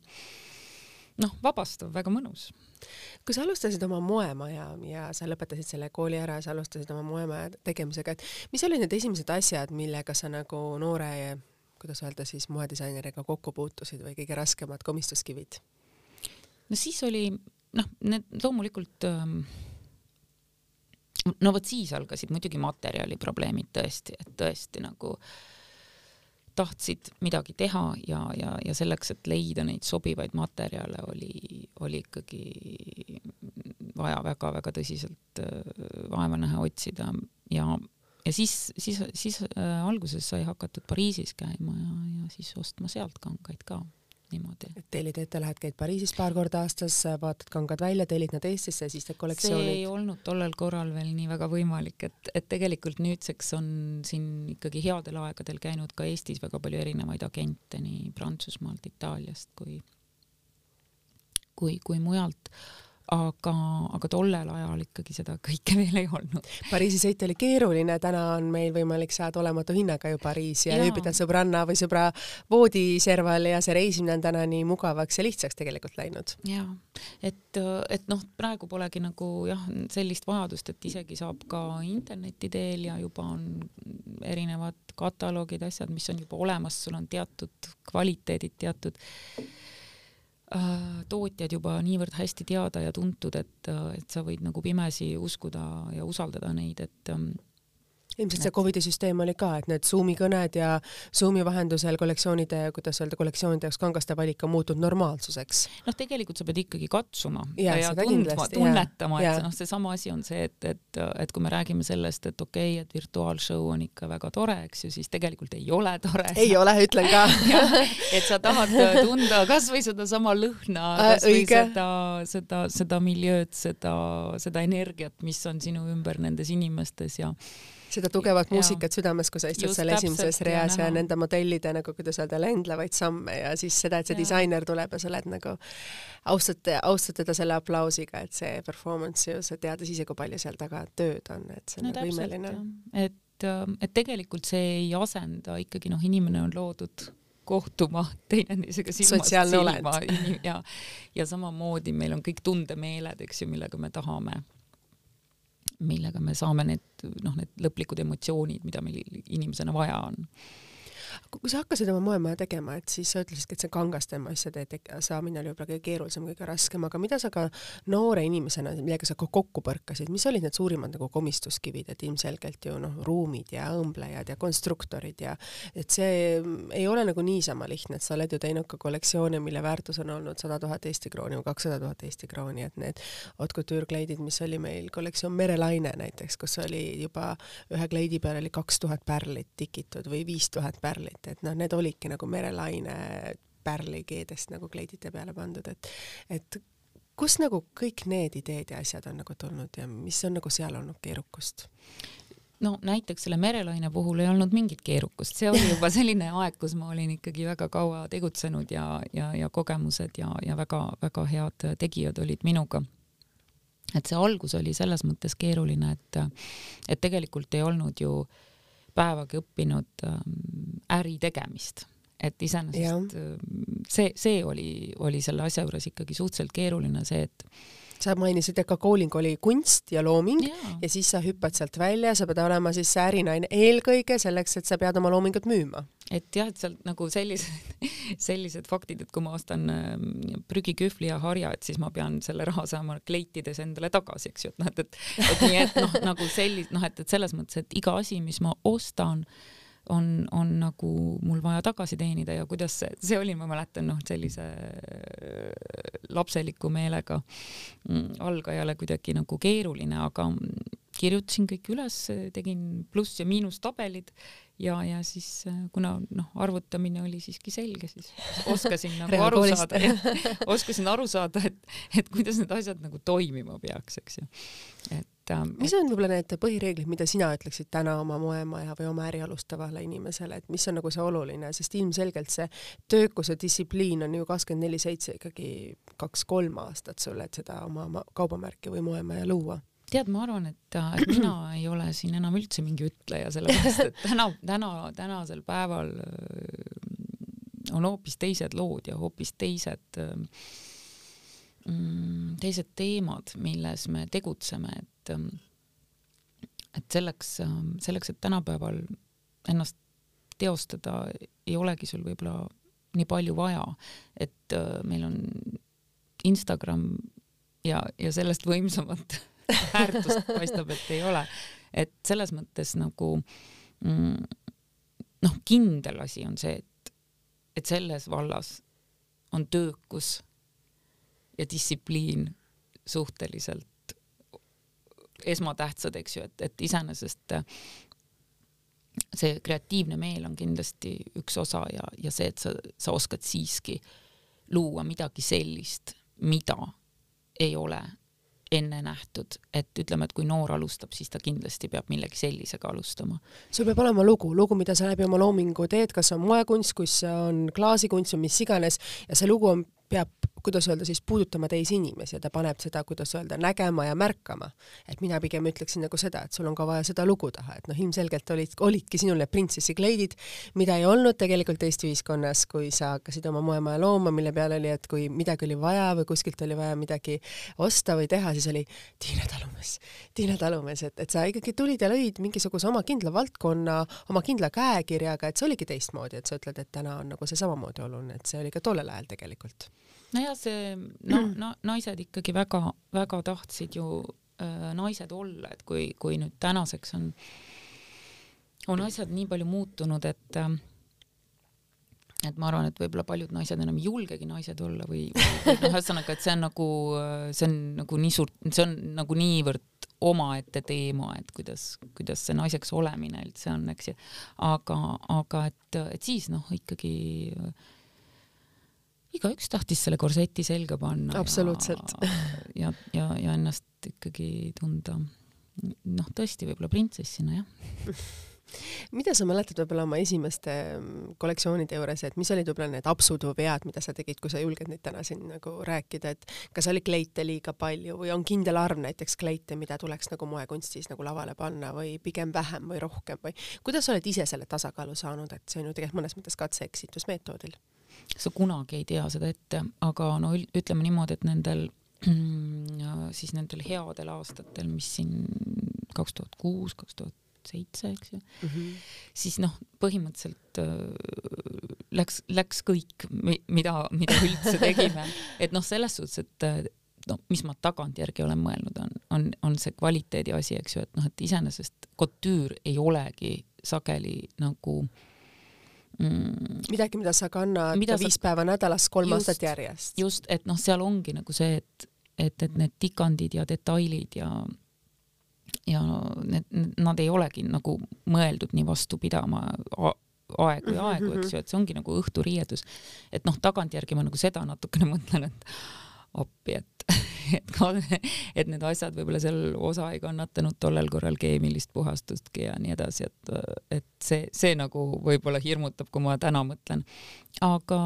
noh, vabastav, väga mõnus. kui sa alustasid oma moemaja ja sa lõpetasid selle kooli ära ja sa alustasid oma moemaja tegemisega, et mis olid need esimesed asjad, millega sa nagu noore kuidas öelda siis moedisaineriga kokku puutusid või kõige raskemad komistuskivid? no siis oli noh, need loomulikult ähm, no vot siis algasid muidugi materjaliprobleemid tõesti, et tõesti nagu tahtsid midagi teha ja, ja, ja selleks, et leida neid sobivaid materjale, oli, oli ikkagi vaja väga-väga tõsiselt äh, vaeva näha otsida ja, ja siis, siis, siis äh, alguses sai hakatud Pariisis käima ja, ja siis ostma sealt kangaid ka niimoodi. tellid ette, lähed, käid Pariisis paar korda aastas, vaatad kangad välja, tellid nad Eestisse siis teed kollektsioonid? see ei olnud tollel korral veel nii väga võimalik, et, et tegelikult nüüdseks on siin ikkagi headel aegadel käinud ka Eestis väga palju erinevaid agente nii Prantsusmaalt, Itaaliast kui, kui, kui mujalt aga, aga tollel ajal ikkagi seda kõike veel ei olnud. Pariisi sõit oli keeruline, täna on meil võimalik saada olematu hinnaga ju Pariisi ja ööbida sõbranna või sõbra voodiserval ja see reisimine on täna nii mugavaks ja lihtsaks tegelikult läinud. ja, et, et noh, praegu polegi nagu jah, sellist vajadust, et isegi saab ka interneti teel ja juba on erinevad kataloogid, asjad, mis on juba olemas, sul on teatud kvaliteedid, teatud tootjad juba niivõrd hästi teada ja tuntud, et, äh, et sa võid nagu pimesi uskuda ja usaldada neid, et ähm, ilmselt see Covidi süsteem oli ka, et need Zoomi kõned ja Zoomi vahendusel kollektsioonide, kuidas öelda, kollektsioonide jaoks kangaste valik on muutunud normaalsuseks. noh, tegelikult sa pead ikkagi katsuma ja, ja tundma, tunnetama, et noh, seesama asi on see, et, et, et kui me räägime sellest, et okei okay,, et virtuaalshow on ikka väga tore, eks ju, siis tegelikult ei ole tore. ei ole, ütlen ka et sa tahad tunda kasvõi sedasama lõhna, kasvõi seda, seda, seda miljööd, seda, seda energiat, mis on sinu ümber nendes inimestes ja seda tugevat muusikat südames, kui sa istud Just seal esimeses reas ja, ja nende modellide nagu, kuidas öelda, lendlevaid samme ja siis seda, et see ja. disainer tuleb ja sa oled nagu, austate, austad teda selle aplausiga, et see performance ju, sa tead ise, kui palju seal taga tööd on, et see on no, nagu imeline. et, et tegelikult see ei asenda ikkagi noh, inimene on loodud kohtuma teineteisega silmast silma ja, ja samamoodi meil on kõik tundemeeled, eks ju, millega me tahame millega me saame need noh, need lõplikud emotsioonid, mida meil inimesena vaja on kui sa hakkasid oma moemaja tegema, et siis sa ütlesidki, et see kangaste asjade saamine oli võib-olla kõige keerulisem, kõige raskem, aga mida sa ka noore inimesena, millega sa ka kokku põrkasid, mis olid need suurimad nagu komistuskivid, et ilmselgelt ju noh, ruumid ja õmblejad ja konstruktorid ja et see ei ole nagu niisama lihtne, et sa oled ju teinud ka kollektsioone, mille väärtus on olnud sada tuhat Eesti krooni või kakssada tuhat Eesti krooni, et need haute couture kleidid, mis oli meil kollektsioon Merelaine näiteks, kus oli juba ühe kleidi peal oli kaks tuhat pärlit tikitud või viis tuhat pärlit, et, et noh, need olidki nagu merelaine pärlikeedest nagu kleidide peale pandud, et, et kust nagu kõik need ideed ja asjad on nagu tulnud ja mis on nagu seal olnud keerukust? no näiteks selle merelaine puhul ei olnud mingit keerukust, see oli juba selline aeg, kus ma olin ikkagi väga kaua tegutsenud ja, ja, ja kogemused ja, ja väga-väga head tegijad olid minuga. et see algus oli selles mõttes keeruline, et, et tegelikult ei olnud ju äh, päevagi õppinud ähm, äri tegemist, et iseenesest ähm, see, see oli, oli selle asja juures ikkagi suhteliselt keeruline, see, et sa mainisid, et ka kooling oli kunst ja looming ja. ja siis sa hüppad sealt välja, sa pead olema siis see ärinaine eelkõige selleks, et sa pead oma loomingut müüma. et jah, et sealt nagu sellised, sellised faktid, et kui ma ostan ähm, prügikühvli ja harja, et siis ma pean selle raha saama kleitides endale tagasi, eks ju, et noh, et, et, et nii, et noh, nagu sellis-, noh, et, et selles mõttes, et iga asi, mis ma ostan, on, on nagu mul vaja tagasi teenida ja kuidas see, see oli, ma mäletan, noh, sellise äh, lapseliku meelega mm, algajale kuidagi nagu keeruline, aga kirjutasin kõik üles, tegin pluss ja miinustabelid ja, ja siis äh, kuna noh, arvutamine oli siiski selge, siis oskasin nagu aru saada, oskasin aru saada, et, et kuidas need asjad nagu toimima peaks, eks ju. et et mis on võib-olla need põhireeglid, mida sina ütleksid täna oma moemaja või oma äri alustavale inimesele, et mis on nagu see oluline, sest ilmselgelt see töökuse distsipliin on ju kakskümmend neli seitse ikkagi kaks-kolm aastat sul, et seda oma kaubamärki või moemaja luua. Tead, ma arvan, et, äh, et mina ei ole siin enam üldse mingi ütleja, sellepärast et täna, täna, tänasel päeval äh, on hoopis teised lood ja hoopis teised äh, teised teemad, milles me tegutseme, et ähm, et selleks, ähm, selleks, et tänapäeval ennast teostada, ei olegi sul võib-olla nii palju vaja, et äh, meil on Instagram ja, ja sellest võimsamat väärtust paistab, et ei ole. et selles mõttes nagu mm, noh, kindel asi on see, et, et selles vallas on töökus ja distsipliin suhteliselt esmatähtsad, eks ju, et, et iseenesest see kreatiivne meel on kindlasti üks osa ja, ja see, et sa, sa oskad siiski luua midagi sellist, mida ei ole enne nähtud, et ütleme, et kui noor alustab, siis ta kindlasti peab millegi sellisega alustama. sul peab olema lugu, lugu, mida sa läbi oma loomingu teed, kas see on moekunst, kus see on klaasikunst või mis iganes ja see lugu on, peab kuidas öelda siis, puudutama teisi inimesi ja ta paneb seda, kuidas öelda, nägema ja märkama. et mina pigem ütleksin nagu seda, et sul on ka vaja seda lugu taha, et noh, ilmselgelt olid, olidki sinul need printsessi kleidid, mida ei olnud tegelikult Eesti ühiskonnas, kui sa hakkasid oma moemaja looma, mille peale oli, et kui midagi oli vaja või kuskilt oli vaja midagi osta või teha, siis oli Tiina Talumees, Tiina Talumees, et, et sa ikkagi tulid ja lõid mingisuguse oma kindla valdkonna, oma kindla käekirjaga, et see oligi teistmoodi, et sa ütled, et täna on nagu see samamoodi oluline, et see oli ka tollel ajal tegelikult nojah, see noh, no naised ikkagi väga-väga tahtsid ju äh, naised olla, et kui, kui nüüd tänaseks on, on asjad nii palju muutunud, et äh, et ma arvan, et võib-olla paljud naised enam ei julgegi naised olla või, või noh, ühesõnaga, et see on nagu, see on nagu nii suurt, see on nagu niivõrd omaette teema, et kuidas, kuidas see naiseks olemine üldse on, eks ju. aga, aga et, et siis noh, ikkagi äh, igaüks tahtis selle korseti selga panna. absoluutselt. ja, ja, ja, ja ennast ikkagi tunda noh, tõesti võib-olla printsessina jah mida sa mäletad võib-olla oma esimeste mm, kollektsioonide juures, et mis olid võib-olla need apsud või vead, mida sa tegid, kui sa julged neid täna siin nagu rääkida, et kas oli kleite liiga palju või on kindel arv näiteks kleite, mida tuleks nagu moekunstis nagu lavale panna või pigem vähem või rohkem või kuidas sa oled ise selle tasakaalu saanud, et see on ju tegelikult mõnes mõttes katse-eksitusmeetodil sa kunagi ei tea seda ette, aga no ütleme niimoodi, et nendel siis nendel headel aastatel, mis siin kaks tuhat kuus, kaks tuhat seitse, eks ju mm, -hmm. siis noh, põhimõtteliselt äh, läks, läks kõik, mida, mida üldse tegime, et noh, selles suhtes, et äh, no mis ma tagantjärgi olen mõelnud, on, on, on see kvaliteedi asi, eks ju, et noh, et iseenesest kotüür ei olegi sageli nagu äh, mm, midagi, mida sa kannad mida viis sa... päeva nädalas kolm just, aastat järjest. just, et noh, seal ongi nagu see, et, et, et need tikandid ja detailid ja ja need, nad ei olegi nagu mõeldud nii vastu pidama aegu ja aegu, eks ju, et see ongi nagu õhturiiedus. et noh, tagantjärgi ma nagu seda natukene mõtlen, et appi, et, et et need asjad võib-olla seal osa ei kannatanud tollel korral keemilist puhastustki ja nii edasi, et, et see, see nagu võib-olla hirmutab, kui ma täna mõtlen. aga,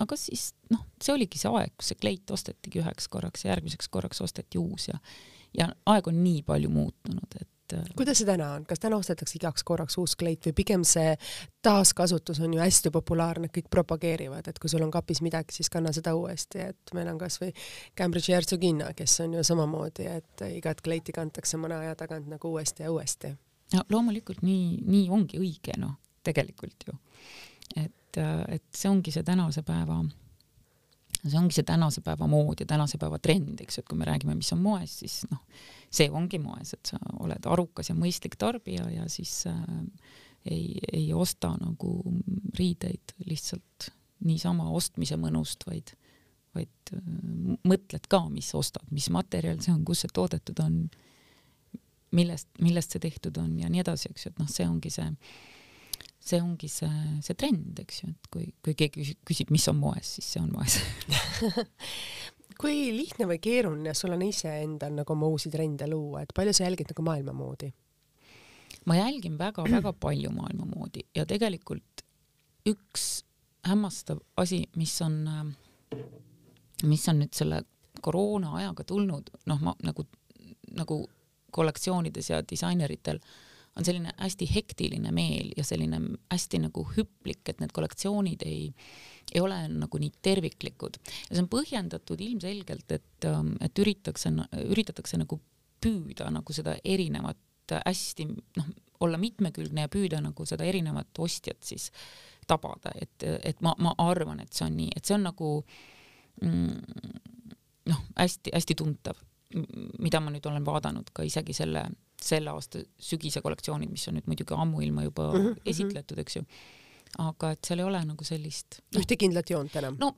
aga siis noh, see oligi see aeg, kus see kleit ostetigi üheks korraks järgmiseks korraks osteti uus ja, ja aeg on nii palju muutunud, et et. Äh, kuidas see täna on, kas täna ostetakse igaks korraks uus kleit või pigem see taaskasutus on ju hästi populaarne, kõik propageerivad, et kui sul on kapis midagi, siis kanna seda uuesti, et meil on kasvõi Cambridge'i hertsogina, kes on ju samamoodi, et igat kleiti kantakse mõne aja tagant nagu uuesti ja uuesti. no loomulikult nii, nii ongi õige noh, tegelikult ju. et, äh, et see ongi see tänase päeva see ongi see tänase päeva mood ja tänase päeva trend, eks ju, et kui me räägime, mis on moes, siis noh, see ongi moes, et sa oled arukas ja mõistlik tarbija ja siis äh, ei, ei osta nagu riideid lihtsalt niisama ostmise mõnust, vaid, vaid äh, mõtled ka, mis ostad, mis materjal see on, kus see toodetud on, millest, millest see tehtud on ja nii edasi, eks ju, et noh, see ongi see, see ongi see, see trend, eks ju, et kui, kui keegi küsib, mis on moes, siis see on moes kui lihtne või keeruline sul on iseendal nagu oma uusi trende luua, et palju sa jälgid nagu maailma moodi? ma jälgin väga-väga palju maailma moodi ja tegelikult üks hämmastav asi, mis on, mis on nüüd selle koroona ajaga tulnud, noh, ma nagu, nagu kollektsioonides ja disaineritel on selline hästi hektiline meel ja selline hästi nagu hüplik, et need kollektsioonid ei ei ole nagu nii terviklikud. Ja see on põhjendatud ilmselgelt, et, ähm, et üritatakse, üritatakse nagu püüda nagu seda erinevat hästi noh, olla mitmekülgne ja püüda nagu seda erinevat ostjat siis tabada, et, et ma, ma arvan, et see on nii, et see on nagu mm, noh, hästi-hästi tuntav mida ma nüüd olen vaadanud ka isegi selle, selle aasta sügise kollektsioonid, mis on nüüd muidugi ammuilma juba mm -hmm. esitletud, eks ju aga et seal ei ole nagu sellist no, ühte kindlat joont enam? no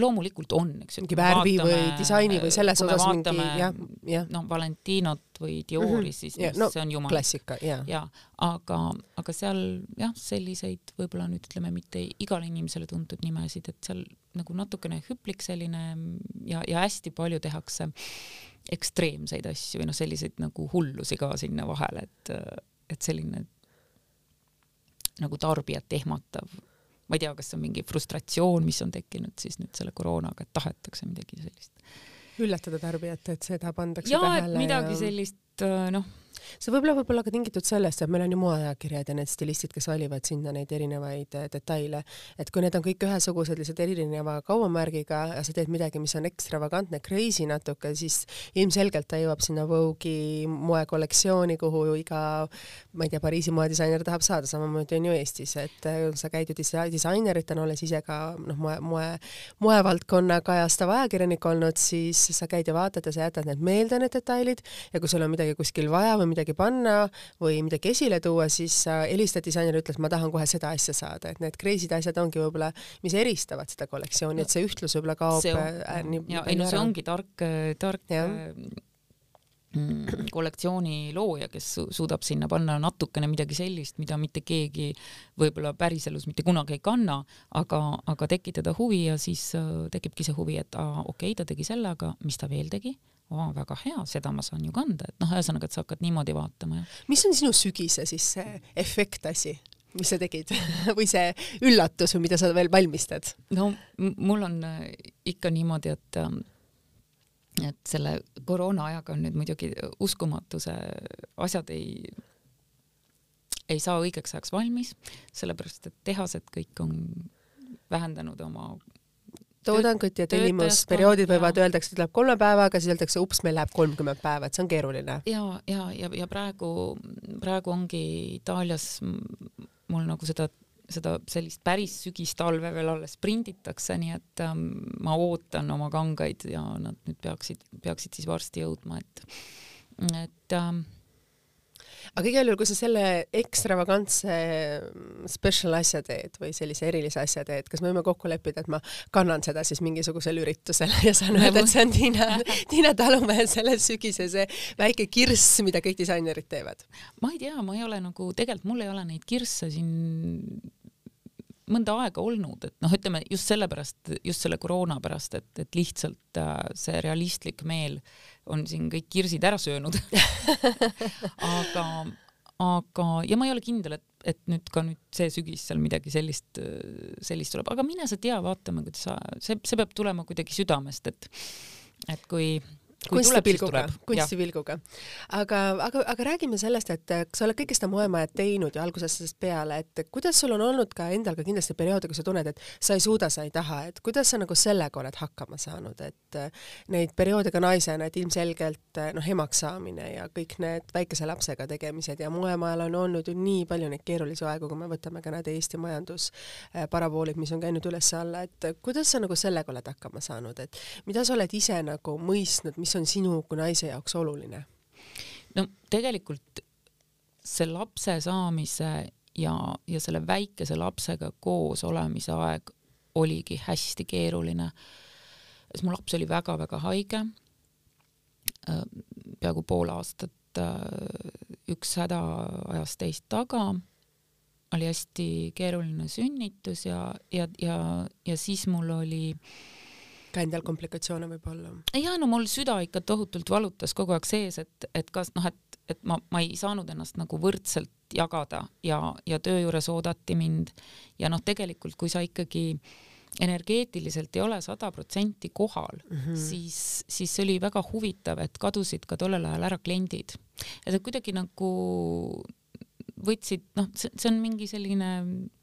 loomulikult on, eks ju. mingi värvi vaatame, või disaini või selles osas mingi jah, jah. noh, Valentinot või Diori mm, -hmm. siis yeah, no, see on jumal. klassika, jaa. jaa, aga, aga seal jah, selliseid võib-olla nüüd ütleme mitte igale inimesele tuntud nimesid, et seal nagu natukene hüplik selline ja, ja hästi palju tehakse ekstreemseid asju või noh, selliseid nagu hullusi ka sinna vahele, et, et selline nagu tarbijat ehmatav. ma ei tea, kas see on mingi frustratsioon, mis on tekkinud siis nüüd selle koroonaga, et tahetakse midagi sellist. üllatada tarbijat, et seda pandakse ja, tähele. midagi ja... sellist noh see võib-olla võib olla ka tingitud sellest, et meil on ju moeajakirjad ja need stilistid, kes valivad sinna neid erinevaid äh, detaile, et kui need on kõik ühesugused, lihtsalt erineva kaubamärgiga ja sa teed midagi, mis on ekstravagantne, crazy natuke, siis ilmselgelt ta jõuab sinna Vogue'i moekollektsiooni, kuhu iga, ma ei tea, Pariisi moedisainer tahab saada, samamoodi on ju Eestis, et äh, sa käid ju disa disaineritena, olles ise ka noh, moe, moe, moevaldkonna kajastav ajakirjanik olnud, siis sa käid ja vaatad ja sa jätad need meelde, need detailid. Ja kui sul on midagi kuskil vaja või midagi panna või midagi esile tuua, siis helistad disainerile, ütled, ma tahan kohe seda asja saada, et need crazy'd asjad ongi võib-olla, mis eristavad seda kollektsiooni, et see ühtlus võib-olla kaob. Äh, ja ei no see ongi tark, tark ja mm, kollektsiooni looja, kes suudab sinna panna natukene midagi sellist, mida mitte keegi võib-olla päriselus mitte kunagi ei kanna, aga, aga tekitada huvi ja siis äh, tekibki see huvi, et okei okay,, ta tegi selle, aga mis ta veel tegi oo, väga hea, seda ma saan ju kanda, et noh, ühesõnaga, et sa hakkad niimoodi vaatama ja. mis on sinu sügise siis see efekt asi, mis sa tegid või see üllatus või mida sa veel valmistad? no mul on äh, ikka niimoodi, et ähm, et selle koroona ajaga on nüüd muidugi uskumatu, see asjad ei, ei saa õigeks ajaks valmis, sellepärast et tehased kõik on vähendanud oma toodangut ja tellimusperioodid võivad, öeldakse, tuleb kolme päevaga, siis öeldakse, ups, meil läheb kolmkümmend päeva, et see on keeruline. ja, ja, ja, ja praegu, praegu ongi Itaalias mul nagu seda seda sellist päris sügistalve veel alles prinditakse, nii et ähm, ma ootan oma kangaid ja nad nüüd peaksid, peaksid siis varsti jõudma, et, et ähm, aga igal juhul, kui sa selle ekstravagantse special asja teed või sellise erilise asja teed, kas me võime kokku leppida, et ma kannan seda siis mingisugusel üritusel ja saan öelda, et see on Tiina, Tiina Talumehe selle sügise see väike kirss, mida kõik disainerid teevad? ma ei tea, ma ei ole nagu, tegelikult mul ei ole neid kirsse siin mõnda aega olnud, et noh, ütleme just sellepärast, just selle koroona pärast, et, et lihtsalt äh, see realistlik meel on siin kõik kirsid ära söönud. Aga, aga, ja ma ei ole kindel, et, et nüüd ka nüüd see sügis seal midagi sellist, sellist tuleb, aga mine sa tea, vaatame, kuidas sa, see, see peab tulema kuidagi südamest, et, et kui kunstipilguga, kunstipilguga. aga, aga, aga räägime sellest, et sa oled kõike seda moemajad teinud ju algusest peale, et kuidas sul on olnud ka endal ka kindlasti perioode, kui sa tunned, et sa ei suuda, sa ei taha, et kuidas sa nagu sellega oled hakkama saanud, et neid perioode ka naisena, et ilmselgelt noh, emaks saamine ja kõik need väikese lapsega tegemised ja moemajal on olnud ju nii palju neid keerulisi aegu, kui me võtame ka need Eesti majandus paravoolid, mis on käinud üles-alla, et kuidas sa nagu sellega oled hakkama saanud, et mida sa oled ise nagu mõistnud, mis on sinu kui naise jaoks oluline? no tegelikult see lapse saamise ja, ja selle väikese lapsega koos olemise aeg oligi hästi keeruline. sest mu laps oli väga-väga haige, äh, peaaegu pool aastat, äh, üks häda ajas teist taga, oli hästi keeruline sünnitus ja, ja, ja, ja siis mul oli äh, ka endal komplikatsioone võib-olla? ja no mul süda ikka tohutult valutas kogu aeg sees, et, et kas noh, et, et ma, ma ei saanud ennast nagu võrdselt jagada ja, ja töö juures oodati mind ja noh, tegelikult kui sa ikkagi energeetiliselt ei ole sada protsenti kohal mm, -hmm. siis, siis see oli väga huvitav, et kadusid ka tollel ajal ära kliendid. et nad kuidagi nagu võtsid, noh, see on mingi selline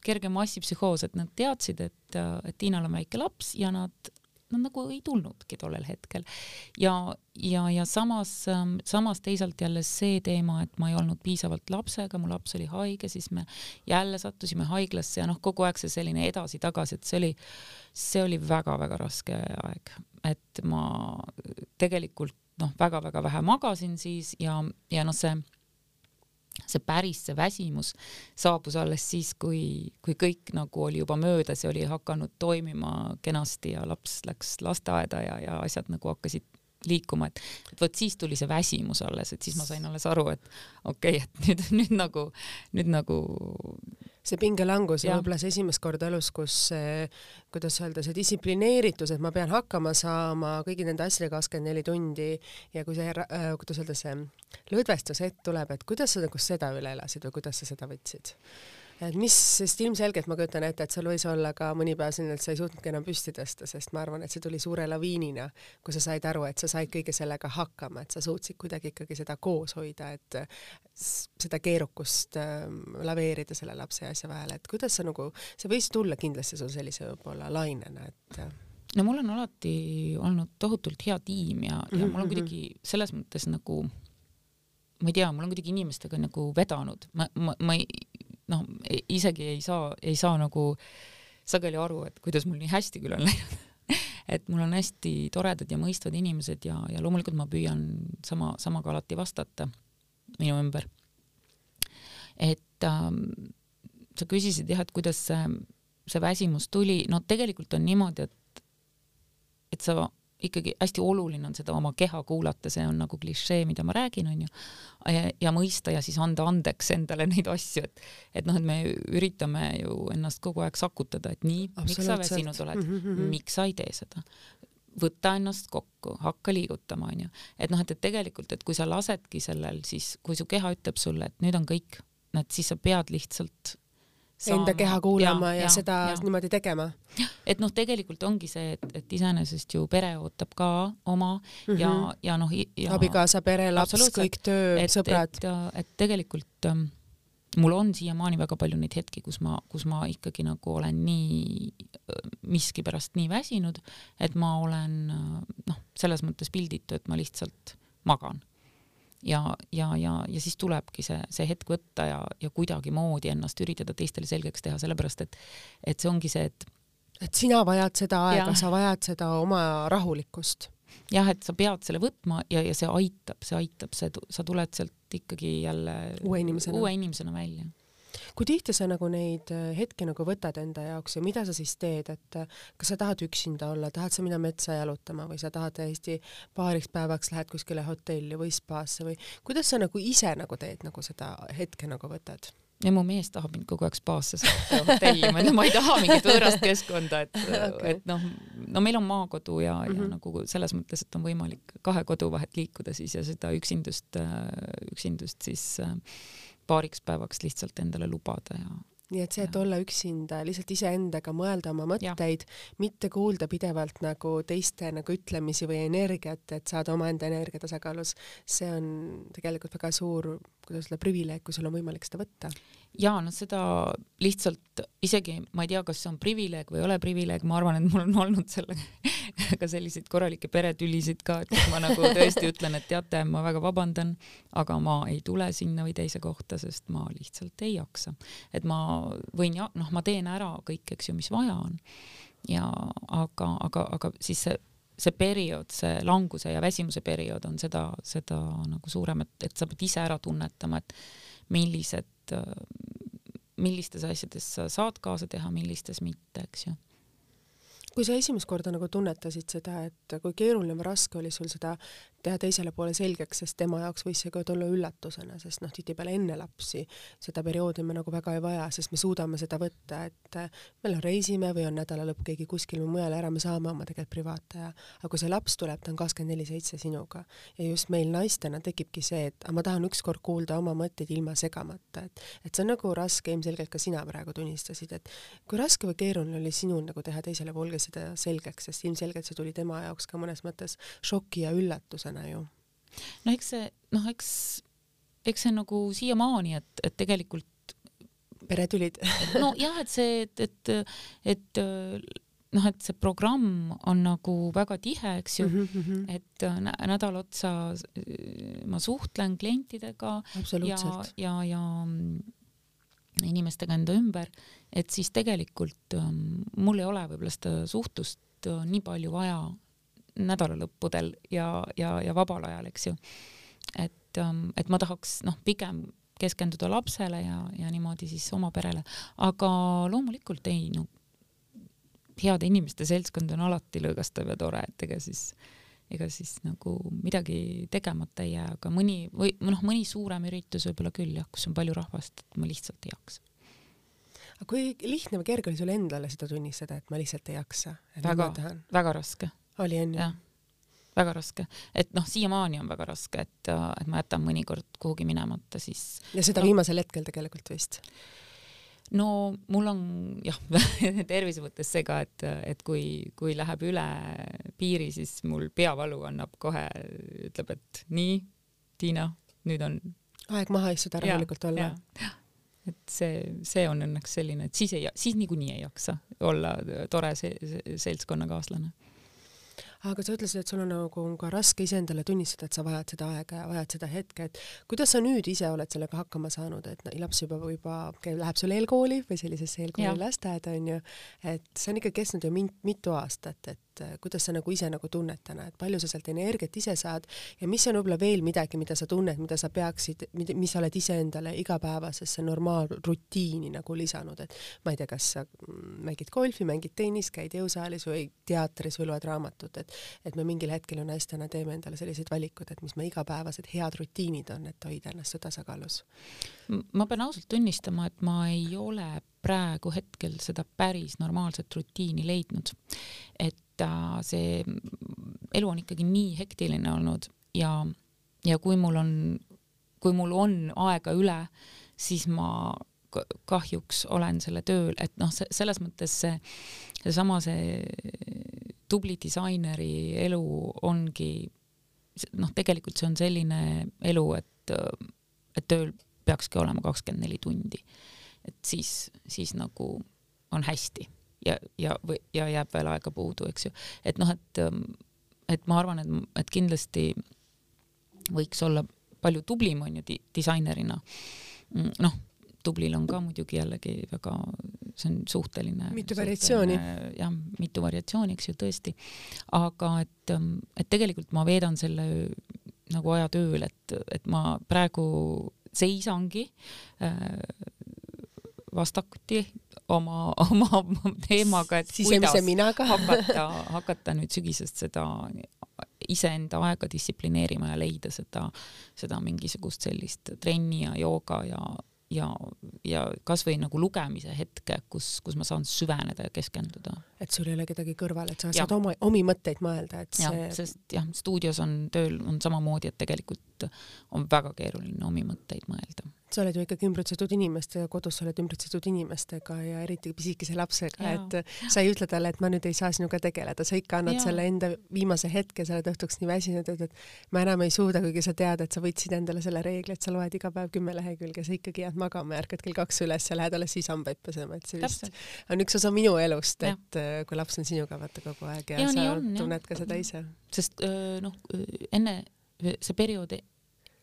kerge massipsühhoos, et nad teadsid, et, et Tiinal on väike laps ja nad nad nagu ei tulnudki tollel hetkel. ja, ja, ja samas, ähm, samas teisalt jälle see teema, et ma ei olnud piisavalt lapsega, mu laps oli haige, siis me jälle sattusime haiglasse ja noh, kogu aeg see selline edasi-tagasi, et see oli, see oli väga-väga raske aeg, et ma tegelikult noh, väga-väga vähe magasin siis ja, ja noh, see see päris, see väsimus saabus alles siis, kui, kui kõik nagu oli juba möödas ja oli hakanud toimima kenasti ja laps läks lasteaeda ja, ja asjad nagu hakkasid liikuma, et, et vot siis tuli see väsimus alles, et siis ma sain alles aru, et okei okay,, et nüüd, nüüd nagu, nüüd nagu see pingelangus ja võib-olla see esimest korda elus, kus see, kuidas öelda, see distsiplineeritus, et ma pean hakkama saama kõigi nende asjadega kakskümmend neli tundi ja kui see äh,, kuidas öelda, see lõdvestuse hetk tuleb, et kuidas sa nagu seda üle elasid või kuidas sa seda võtsid? Et mis, sest ilmselgelt ma kujutan ette, et seal võis olla ka mõni päev selline, et sa ei suutnudki enam püsti tõsta, sest ma arvan, et see tuli suure laviinina, kui sa said aru, et sa said kõige sellega hakkama, et sa suutsid kuidagi ikkagi seda koos hoida, et seda keerukust äh, laveerida selle lapse ja asja vahel, et kuidas sa nagu, see võis tulla kindlasti sul sellise võib-olla lainena, et äh, no mul on alati olnud tohutult hea tiim ja, ja mul on mhm, kuidagi mhm. selles mõttes nagu ma ei tea, mul on kuidagi inimestega nagu vedanud, ma, ma, ma ei, noh, isegi ei saa, ei saa nagu sageli aru, et kuidas mul nii hästi küll on läinud et mul on hästi toredad ja mõistvad inimesed ja, ja loomulikult ma püüan sama, samaga alati vastata minu ümber. et ähm, sa küsisid jah, et kuidas see, see väsimus tuli, no tegelikult on niimoodi, et, et sa ikkagi hästi oluline on seda oma keha kuulata, see on nagu klišee, mida ma räägin, onju, ja, mõista ja siis anda andeks endale neid asju, et et noh, et me üritame ju ennast kogu aeg sakutada, et nii, miks sa väsinud oled mm, -hmm. miks sa ei tee seda võta ennast kokku, hakka liigutama, onju. et noh, et, et tegelikult, et kui sa lasedki sellel, siis kui su keha ütleb sulle, et nüüd on kõik, et siis sa pead lihtsalt enda keha kuulama ja, ja, ja seda ja. niimoodi tegema. et noh, tegelikult ongi see, et, et iseenesest ju pere ootab ka oma mm -hmm. ja, mhm. ja noh. abikaasa, pere, laps, kõik töö, sõbrad. et, et tegelikult ähm, mul on siiamaani väga palju neid hetki, kus ma, kus ma ikkagi nagu olen nii miskipärast nii väsinud, et ma olen noh, selles mõttes pilditu, et ma lihtsalt magan ja, ja, ja, ja siis tulebki see, see hetk võtta ja, ja kuidagimoodi ennast üritada teistele selgeks teha, sellepärast et, et see ongi see, et et sina vajad seda aega, sa vajad seda oma rahulikkust. jah, et sa pead selle võtma ja, ja see aitab, see aitab, see, sa tuled sealt ikkagi jälle uue inimesena, uue inimesena välja kui tihti sa nagu neid äh, hetki nagu võtad enda jaoks ja mida sa siis teed, et äh, kas sa tahad üksinda olla, tahad sa minna metsa jalutama või sa tahad täiesti paariks päevaks lähed kuskile hotelli või spaasse või kuidas sa nagu ise nagu teed nagu seda hetke nagu võtad? ja mu mees tahab mind kogu aeg spaasse saata hotelli, ma ütlen, ma ei taha mingit võõrast keskkonda, et okay., et noh, no meil on maakodu ja mm, -hmm. ja mhm. nagu selles mõttes, et on võimalik kahe kodu vahet liikuda siis ja seda üksindust, äh, üksindust siis äh, paariks päevaks lihtsalt endale lubada ja nii et see, et olla üksinda, lihtsalt iseendaga mõelda oma mõtteid, mitte kuulda pidevalt nagu teiste nagu ütlemisi või energiat, et saada omaenda energia tasakaalus, see on tegelikult väga suur, kuidas öelda, privileeg, kui sul on võimalik seda võtta ja noh, seda lihtsalt isegi ma ei tea, kas see on privileeg või ei ole privileeg, ma arvan, et mul on olnud sellega ka selliseid korralikke peretülisid ka, et ma nagu tõesti ütlen, et teate, ma väga vabandan, aga ma ei tule sinna või teise kohta, sest ma lihtsalt ei jaksa. et ma võin ja noh, ma teen ära kõik, eks ju, mis vaja on. ja aga, aga, aga siis see see periood, see languse ja väsimuse periood on seda, seda nagu suurem, et, et sa pead ise ära tunnetama, et millised millistes asjades sa saad kaasa teha, millistes mitte, eks ju kui sa esimest korda nagu tunnetasid seda, et kui keeruline või raske oli sul seda teha teisele poole selgeks, sest tema jaoks võis see ka tulla üllatusena, sest noh, tihtipeale enne lapsi seda perioodi me nagu väga ei vaja, sest me suudame seda võtta, et me noh, reisime või on nädala lõpp keegi kuskil või mujal ära, me saame oma tegelikult privaattaja. aga kui see laps tuleb, ta on kakskümmend neli seitse sinuga ja just meil naistena tekibki see, et ma tahan ükskord kuulda oma mõtteid ilma segamata, et, et see on nagu raske, ilmselgelt ka sina praegu tunnistasid, et kui raske või keeruline oli sinul nagu teha teisele poolele seda selgeks, sest ilmselgelt see tuli tema jaoks ka mõnes mõttes šoki ja üllatusena ju. no eks see, noh, eks, eks see nagu siiamaani, et, et tegelikult peretülid nojah, et see, et, et, et noh, et see programm on nagu väga tihe, eks ju mm, -hmm. et äh, nä nädal otsa äh, ma suhtlen klientidega ja, ja, ja mm, inimestega enda ümber, et siis tegelikult ähm, mul ei ole võib-olla seda suhtlust äh, nii palju vaja nädalalõppudel ja, ja, ja vabal ajal, eks ju. et, ähm, et ma tahaks noh, pigem keskenduda lapsele ja, ja niimoodi siis oma perele, aga loomulikult ei, no heade inimeste seltskond on alati lõõgastav ja tore, et ega siis, ega siis nagu midagi tegemata ei jää, aga mõni või noh, mõni suurem üritus võib-olla küll jah, kus on palju rahvast, ma lihtsalt ei jaksa. Aga kui lihtne või kerge oli sul endale seda tunnistada, et ma lihtsalt ei jaksa? väga, väga raske. oli on ju? jah väga raske, et noh, siiamaani on väga raske, et, et ma jätan mõnikord kuhugi minemata, siis. ja seda no, viimasel hetkel tegelikult vist? no mul on jah tervise mõttes see ka, et, et kui, kui läheb üle piiri, siis mul peavalu annab kohe, ütleb, et nii, Tiina, nüüd on aeg maha istuda, rahulikult olla. Et see, see on õnneks selline, et siis ei, siis niikuinii ei jaksa olla tore see, see seltskonnakaaslane. Aga sa ütlesid, et sul on nagu ka raske iseendale tunnistada, et sa vajad seda aega ja vajad seda hetke, et kuidas sa nüüd ise oled sellega hakkama saanud, et laps juba, juba käib, läheb sul eelkooli või sellisesse eelkooli lasteaeda onju, et see on ikka kestnud ju mitu aastat, et et äh, kuidas sa nagu ise nagu tunned täna, et palju sa sealt energiat ise saad ja mis on võib-olla veel midagi, mida sa tunned, mida sa peaksid, mis sa oled iseendale igapäevasesse normaalrutiini nagu lisanud, et ma ei tea, kas sa mängid golfi, mängid tennist, käid jõusaalis või teatris või loed raamatut, et et me mingil hetkel ju naistena teeme endale sellised valikud, et mis me igapäevased head rutiinid on, et hoida ennast tasakaalus. ma pean ausalt tunnistama, et ma ei ole praegu hetkel seda päris normaalset rutiini leidnud. et äh, see elu on ikkagi nii hektiline olnud ja, ja kui mul on, kui mul on aega üle, siis ma kahjuks olen selle tööl, et noh, selles mõttes see, seesama see tubli disaineri elu ongi noh, tegelikult see on selline elu, et, et tööl peakski olema kakskümmend neli tundi. et siis, siis nagu on hästi ja, ja, ja jääb veel aega puudu, eks ju. et noh, et, et ma arvan, et, et kindlasti võiks olla palju tublim, on ju, disainerina. noh, tublil on ka muidugi jällegi väga, see on suhteline. mitu variatsiooni. jah, mitu variatsiooni, eks ju, tõesti. aga et, et tegelikult ma veedan selle nagu aja tööl, et, et ma praegu seisangi äh, vastakuti oma, oma teemaga, et Sisemise kuidas hakata, hakata nüüd sügisest seda iseenda aega distsiplineerima ja leida seda, seda mingisugust sellist trenni ja jooga ja, ja, ja kasvõi nagu lugemise hetke, kus, kus ma saan süveneda ja keskenduda. et sul ei ole kedagi kõrval, et sa ja. saad oma, omi mõtteid mõelda, et see. sest jah, stuudios on tööl on samamoodi, et tegelikult on väga keeruline omi mõtteid mõelda sa oled ju ikkagi ümbritsetud inimestega, kodus sa oled ümbritsetud inimestega ja eriti pisikese lapsega, et sa ei ütle talle, et ma nüüd ei saa sinuga tegeleda, sa ikka annad ja. selle enda viimase hetke, sa oled õhtuks nii väsinud, et, et ma enam ei suuda, kuigi sa tead, et sa võtsid endale selle reegli, et sa loed iga päev kümme lehekülge, sa ikkagi jääd magama ärkad kell kaks üles ja lähed alles siis hambaid pesema, et see vist on üks osa minu elust, et ja. Äh, kui laps on sinuga vaata kogu aeg ja, ja sa on, tunned ja. ka seda ise. sest noh, enne see periood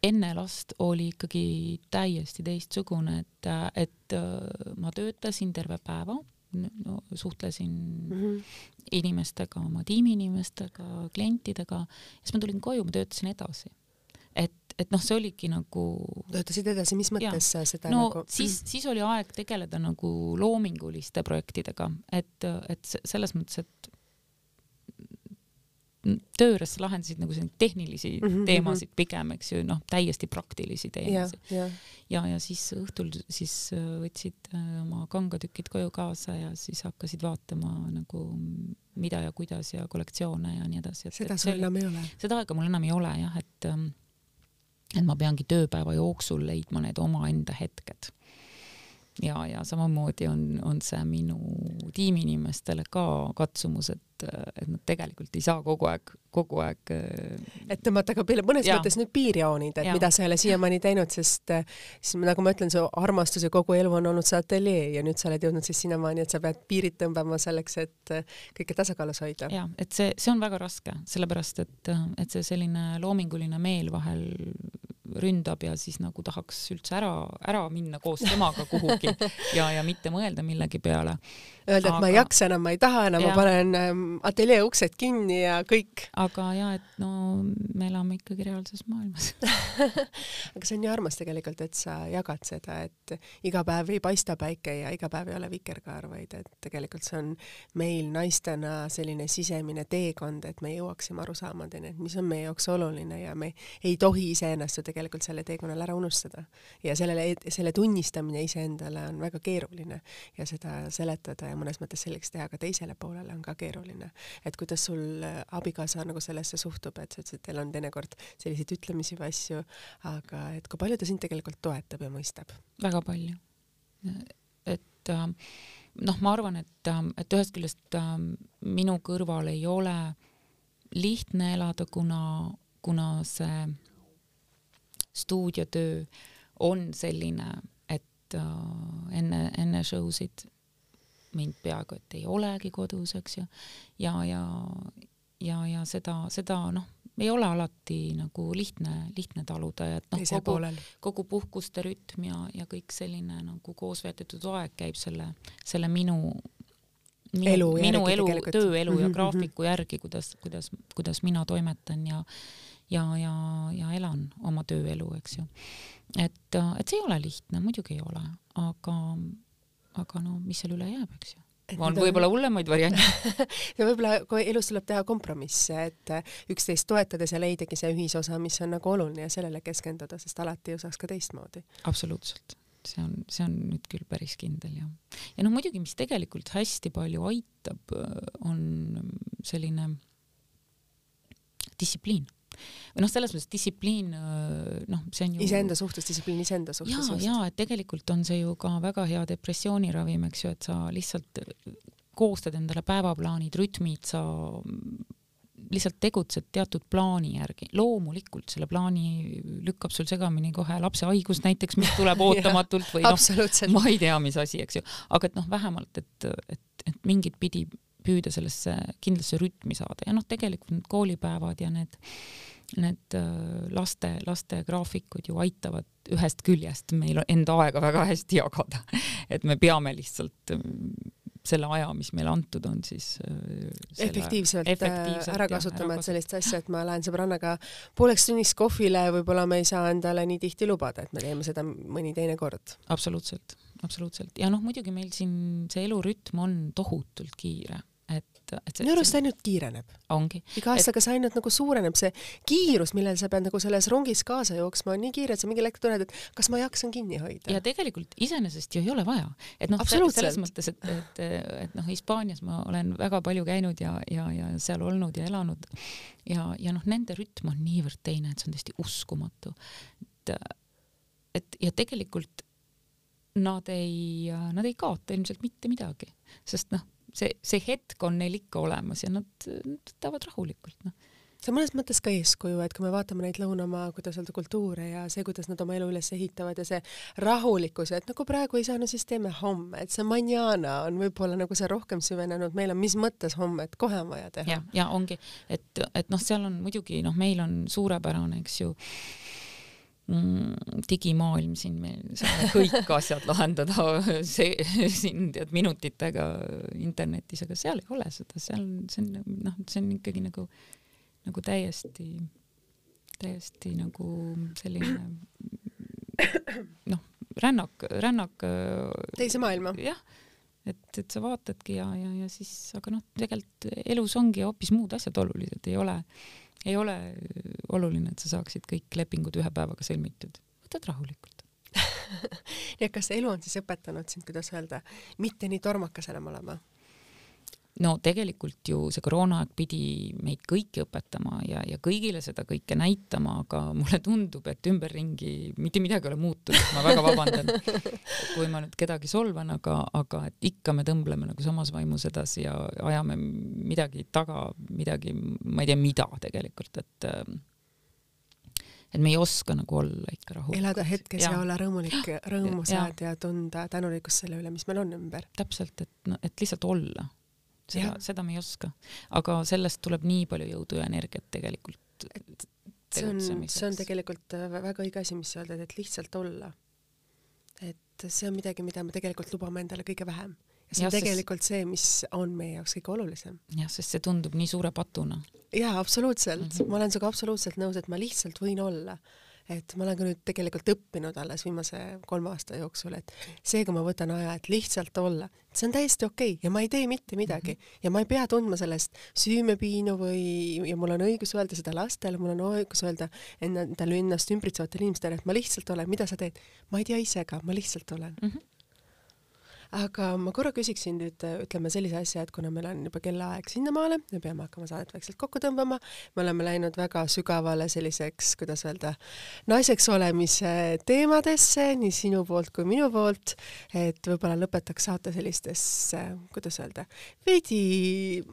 enne last oli ikkagi täiesti teistsugune, et, et äh, ma töötasin terve päeva, no suhtlesin mm -hmm. inimestega, oma tiimiinimestega, klientidega, siis ma tulin koju, ma töötasin edasi. et, et noh, see oligi nagu. töötasid edasi, mis mõttes ja. seda no, nagu? siis, siis oli aeg tegeleda nagu loominguliste projektidega, et, et selles mõttes, et töö juures sa lahendasid nagu selliseid tehnilisi mm -hmm, teemasid pigem, eks ju, noh, täiesti praktilisi teemasid. ja, ja. ja, ja siis õhtul siis äh, võtsid äh, oma kangatükid koju kaasa ja siis hakkasid vaatama nagu mida ja kuidas ja kollektsioone ja nii edasi. seda sul enam ei ole? seda aega mul enam ei ole jah, et et ma peangi tööpäeva jooksul leidma need omaenda hetked ja, ja samamoodi on, on see minu tiimiinimestele ka katsumus, et, et nad tegelikult ei saa kogu aeg, kogu aeg. et tõmmata ka mõnes ja. mõttes nüüd piirjoonid, et ja. mida sa ei ole siiamaani teinud, sest siis nagu ma ütlen, su armastus ja kogu elu on olnud see ateljee ja nüüd sa oled jõudnud siis sinnamaani, et sa pead piirid tõmbama selleks, et kõike tasakaalus hoida. ja, et see, see on väga raske, sellepärast et, et see selline loominguline meel vahel ründab ja siis nagu tahaks üldse ära, ära minna koos temaga kuhugi ja, ja mitte mõelda millegi peale. Öelda, et ma ei jaksa enam, ma ei taha enam, ma panen ähm, ateljee uksed kinni ja kõik. aga ja, et no me elame ikkagi reaalses maailmas aga see on nii armas tegelikult, et sa jagad seda, et iga päev ei paista päike ja iga päev ei ole vikerkaar, vaid et tegelikult see on meil naistena selline sisemine teekond, et me jõuaksime arusaamadeni, et mis on meie jaoks oluline ja me ei tohi iseennast ju tegelikult tegelikult selle teekonnal ära unustada. ja sellele, selle tunnistamine iseendale on väga keeruline ja seda seletada ja mõnes mõttes selgeks teha ka teisele poolele on ka keeruline. Et kuidas sul äh, abikaasa nagu sellesse suhtub, et sa ütlesid, et teil on teinekord selliseid ütlemisi või asju, aga et kui palju ta sind tegelikult toetab ja mõistab? väga palju. et äh, noh, ma arvan, et, äh, et ühest küljest minu kõrval ei ole lihtne elada, kuna, kuna see stuudiotöö on selline, et enne, enne show sid mind peaaegu et ei olegi kodus, eks ju, ja, ja, ja, ja seda, seda noh, ei ole alati nagu lihtne, lihtne taluda ja et noh, kogu, kogu puhkuste rütm ja, ja kõik selline nagu koos veedetud aeg käib selle, selle minu minu elu, minu elu, tööelu ja mhm, mhm. graafiku järgi, kuidas, kuidas, kuidas mina toimetan ja ja, ja, ja elan oma tööelu, eks ju. et, et see ei ole lihtne, muidugi ei ole, aga, aga no mis seal üle jääb, eks ju on võib-olla hullemaid variante ja võib-olla kui elus tuleb teha kompromisse, et üksteist toetades ja leidagi see ühisosa, mis on nagu oluline ja sellele keskenduda, sest alati ju saaks ka teistmoodi. absoluutselt, see on, see on nüüd küll päris kindel jah. ja noh, muidugi, mis tegelikult hästi palju aitab, on selline distsipliin või noh, selles mõttes distsipliin, noh, see on ju iseenda suhtes, distsipliin iseenda suhtes. ja, ja et tegelikult on see ju ka väga hea depressiooniravim, eks ju, et sa lihtsalt koostad endale päevaplaanid, rütmid, sa lihtsalt tegutsed teatud plaani järgi. loomulikult selle plaani lükkab sul segamini kohe lapse haigus näiteks, mis tuleb ootamatult või noh, ma ei tea, mis asi, eks ju, aga et noh, vähemalt, et, et, et mingit pidi püüda sellesse kindlasse rütmi saada ja noh, tegelikult need koolipäevad ja need need äh, laste, laste graafikud ju aitavad ühest küljest meil enda aega väga hästi jagada. et me peame lihtsalt äh, selle aja, mis meile antud on, siis äh, efektiivselt, efektiivselt ära kasutama, et sellist asja, et ma lähen sõbrannaga pooleks tunniks kohvile, võib-olla me ei saa endale nii tihti lubada, et me teeme seda mõni teine kord. absoluutselt, absoluutselt ja noh, muidugi meil siin see elurütm on tohutult kiire et, et minu arust ainult kiireneb. iga aastaga et... see ainult nagu suureneb, see kiirus, millel sa pead nagu selles rongis kaasa jooksma, on nii kiire, et sa mingil hetkel tunned, et kas ma jaksan kinni hoida. ja tegelikult iseenesest ju ei ole vaja. et noh, selles mõttes, et, et, et noh, Hispaanias ma olen väga palju käinud ja, ja, ja seal olnud ja elanud ja, ja noh, nende rütm on niivõrd teine, et see on täiesti uskumatu. et, et ja tegelikult nad ei, nad ei kaota ilmselt mitte midagi, sest noh see, see hetk on neil ikka olemas ja nad, nad võtavad rahulikult, noh see on mõnes mõttes ka eeskuju, et kui me vaatame neid lõunamaa, kuidas öelda, kultuure ja see, kuidas nad oma elu üles ehitavad ja see rahulikkus et nagu praegu ei saa, no siis teeme homme, et see manjana on võib-olla nagu see rohkem süvenenud meile, mis mõttes homme, et kohe on vaja teha. ja, ja ongi, et, et noh, seal on muidugi noh, meil on suurepärane, eks ju mm, digimaailm siin, me saame kõik asjad lahendada see siin tead minutitega internetis, aga seal ei ole seda, seal see on noh, see on ikkagi nagu, nagu täiesti, täiesti nagu selline noh, rännak, rännak. teise maailma. jah, et, et sa vaatadki ja, ja, ja siis, aga noh, tegelikult elus ongi hoopis muud asjad olulised, ei ole ei ole oluline, et sa saaksid kõik lepingud ühe päevaga sõlmitud, võtad rahulikult nii et kas elu on siis õpetanud sind, kuidas öelda, mitte nii tormakas enam olema? No tegelikult ju see koroonaaeg pidi meid kõiki õpetama ja, ja kõigile seda kõike näitama, aga mulle tundub, et ümberringi mitte midagi ei ole muutunud, ma väga vabandan, kui ma nüüd kedagi solvan, aga, aga et ikka me tõmbleme nagu samas vaimus edasi ja ajame midagi taga, midagi, ma ei tea, mida tegelikult, et et me ei oska nagu olla ikka rahul. elada hetkes ja, ja olla rõõmulik, rõõmu saada ja. ja tunda tänulikkust selle üle, mis meil on ümber. täpselt, et no, et lihtsalt olla seda, seda me ei oska. aga sellest tuleb nii palju jõudu ja energiat tegelikult. et see on, see on tegelikult äh, väga õige asi, mis sa öeldud, et lihtsalt olla. et see on midagi, mida me tegelikult lubame endale kõige vähem. ja see ja, on tegelikult sest... see, mis on meie jaoks kõige olulisem. jah, sest see tundub nii suure patuna. jaa, absoluutselt mm. -hmm. ma olen sinuga absoluutselt nõus, et ma lihtsalt võin olla et ma olen ka nüüd tegelikult õppinud alles viimase kolme aasta jooksul, et seega ma võtan aja, et lihtsalt olla, see on täiesti okei okay ja ma ei tee mitte midagi mm -hmm. ja ma ei pea tundma sellest süümepiinu või, ja mul on õigus öelda seda lastele, mul on õigus öelda endale ennast ümbritsevatele inimestele, et ma lihtsalt olen, mida sa teed, ma ei tea ise ka, ma lihtsalt olen mm. -hmm aga ma korra küsiksin nüüd, ütleme sellise asja, et kuna meil on juba kellaaeg sinnamaale, me peame hakkama saadet vaikselt kokku tõmbama, me oleme läinud väga sügavale selliseks, kuidas öelda, naiseks olemise teemadesse, nii sinu poolt kui minu poolt, et võib-olla lõpetaks saate sellistes, kuidas öelda, veidi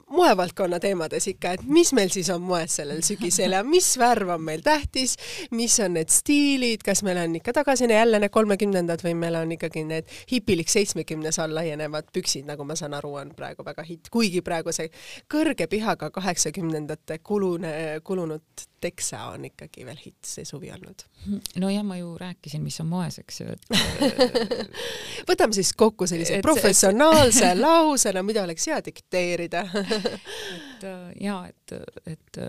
moevaldkonna teemades ikka, et mis meil siis on moes sellel sügisel ja mis värv on meil tähtis, mis on need stiilid, kas meil on ikka tagasi jälle need kolmekümnendad või meil on ikkagi need hipilik seitsmekümne kümnes all laienevad püksid, nagu ma saan aru, on praegu väga hitt, kuigi praegu see kõrge pihaga kaheksakümnendate kulune, kulunud teksa on ikkagi veel hitt see suvi olnud. nojah, ma ju rääkisin, mis on moes, eks ju, et võtame siis kokku sellise et, professionaalse et... lausena, mida oleks hea dikteerida et äh, ja et, et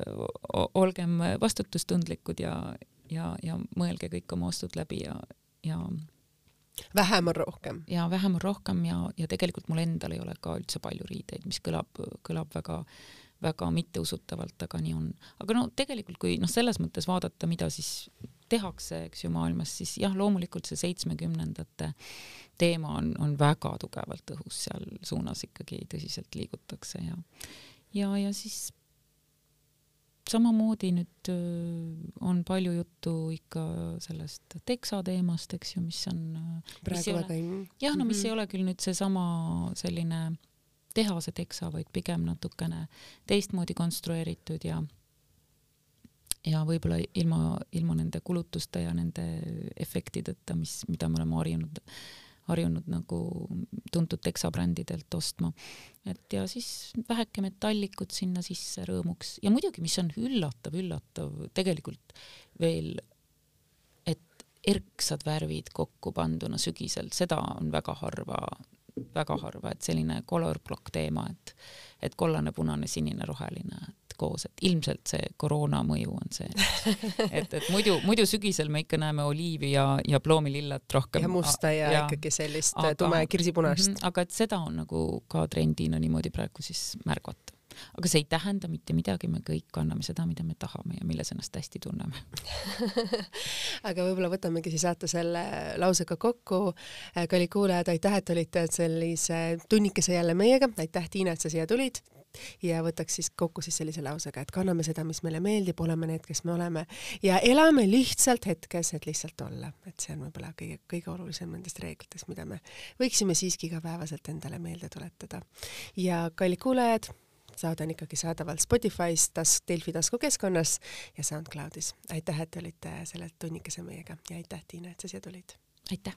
olgem vastutustundlikud ja, ja, ja mõelge kõik oma ostud läbi ja, ja vähem on rohkem. ja vähem on rohkem ja, ja tegelikult mul endal ei ole ka üldse palju riideid, mis kõlab, kõlab väga väga mitteusutavalt, aga nii on. aga no tegelikult, kui noh, selles mõttes vaadata, mida siis tehakse, eks ju, maailmas, siis jah, loomulikult see seitsmekümnendate teema on, on väga tugevalt õhus, seal suunas ikkagi tõsiselt liigutakse ja ja, ja siis samamoodi nüüd on palju juttu ikka sellest teksa teemast, eks ju, mis on. praegu väga ei. jah, no mis mm -hmm. ei ole küll nüüd seesama selline tehase teksa, vaid pigem natukene teistmoodi konstrueeritud ja ja võib-olla ilma, ilma nende kulutuste ja nende efektideta, mis, mida me oleme harjunud harjunud nagu tuntud teksabrändidelt ostma. et ja siis väheke metallikut sinna sisse rõõmuks ja muidugi, mis on üllatav, üllatav tegelikult veel, et erksad värvid kokku panduna sügisel, seda on väga harva, väga harva, et selline color block teema, et et kollane, punane, sinine, roheline, koos, et ilmselt see koroona mõju on see, et, et muidu, muidu sügisel me ikka näeme oliivi ja, ja ploomilillat rohkem. ja musta ja, ja ikkagi sellist aga, tume kirsipunast. -hmm, aga et seda on nagu ka trendina niimoodi praegu siis märgata aga see ei tähenda mitte midagi, me kõik anname seda, mida me tahame ja milles ennast hästi tunneme aga võib-olla võtamegi siis saate selle lausega kokku. kallid kuulajad, aitäh, et olite sellise tunnikese jälle meiega, aitäh, Tiina, et sa siia tulid ja võtaks siis kokku siis sellise lausega, et kanname seda, mis meile meeldib, oleme need, kes me oleme ja elame lihtsalt hetkes, et lihtsalt olla, et see on võib-olla kõige, kõige olulisem nendest reeglitest, mida me võiksime siiski igapäevaselt endale meelde tuletada. ja kallid kuulajad, saade on ikkagi saadaval Spotify's, tas-, Delfi taskukeskkonnas ja SoundCloudis. aitäh, et olite selle tunnikese meiega ja aitäh, Tiina, et sa siia tulid! aitäh!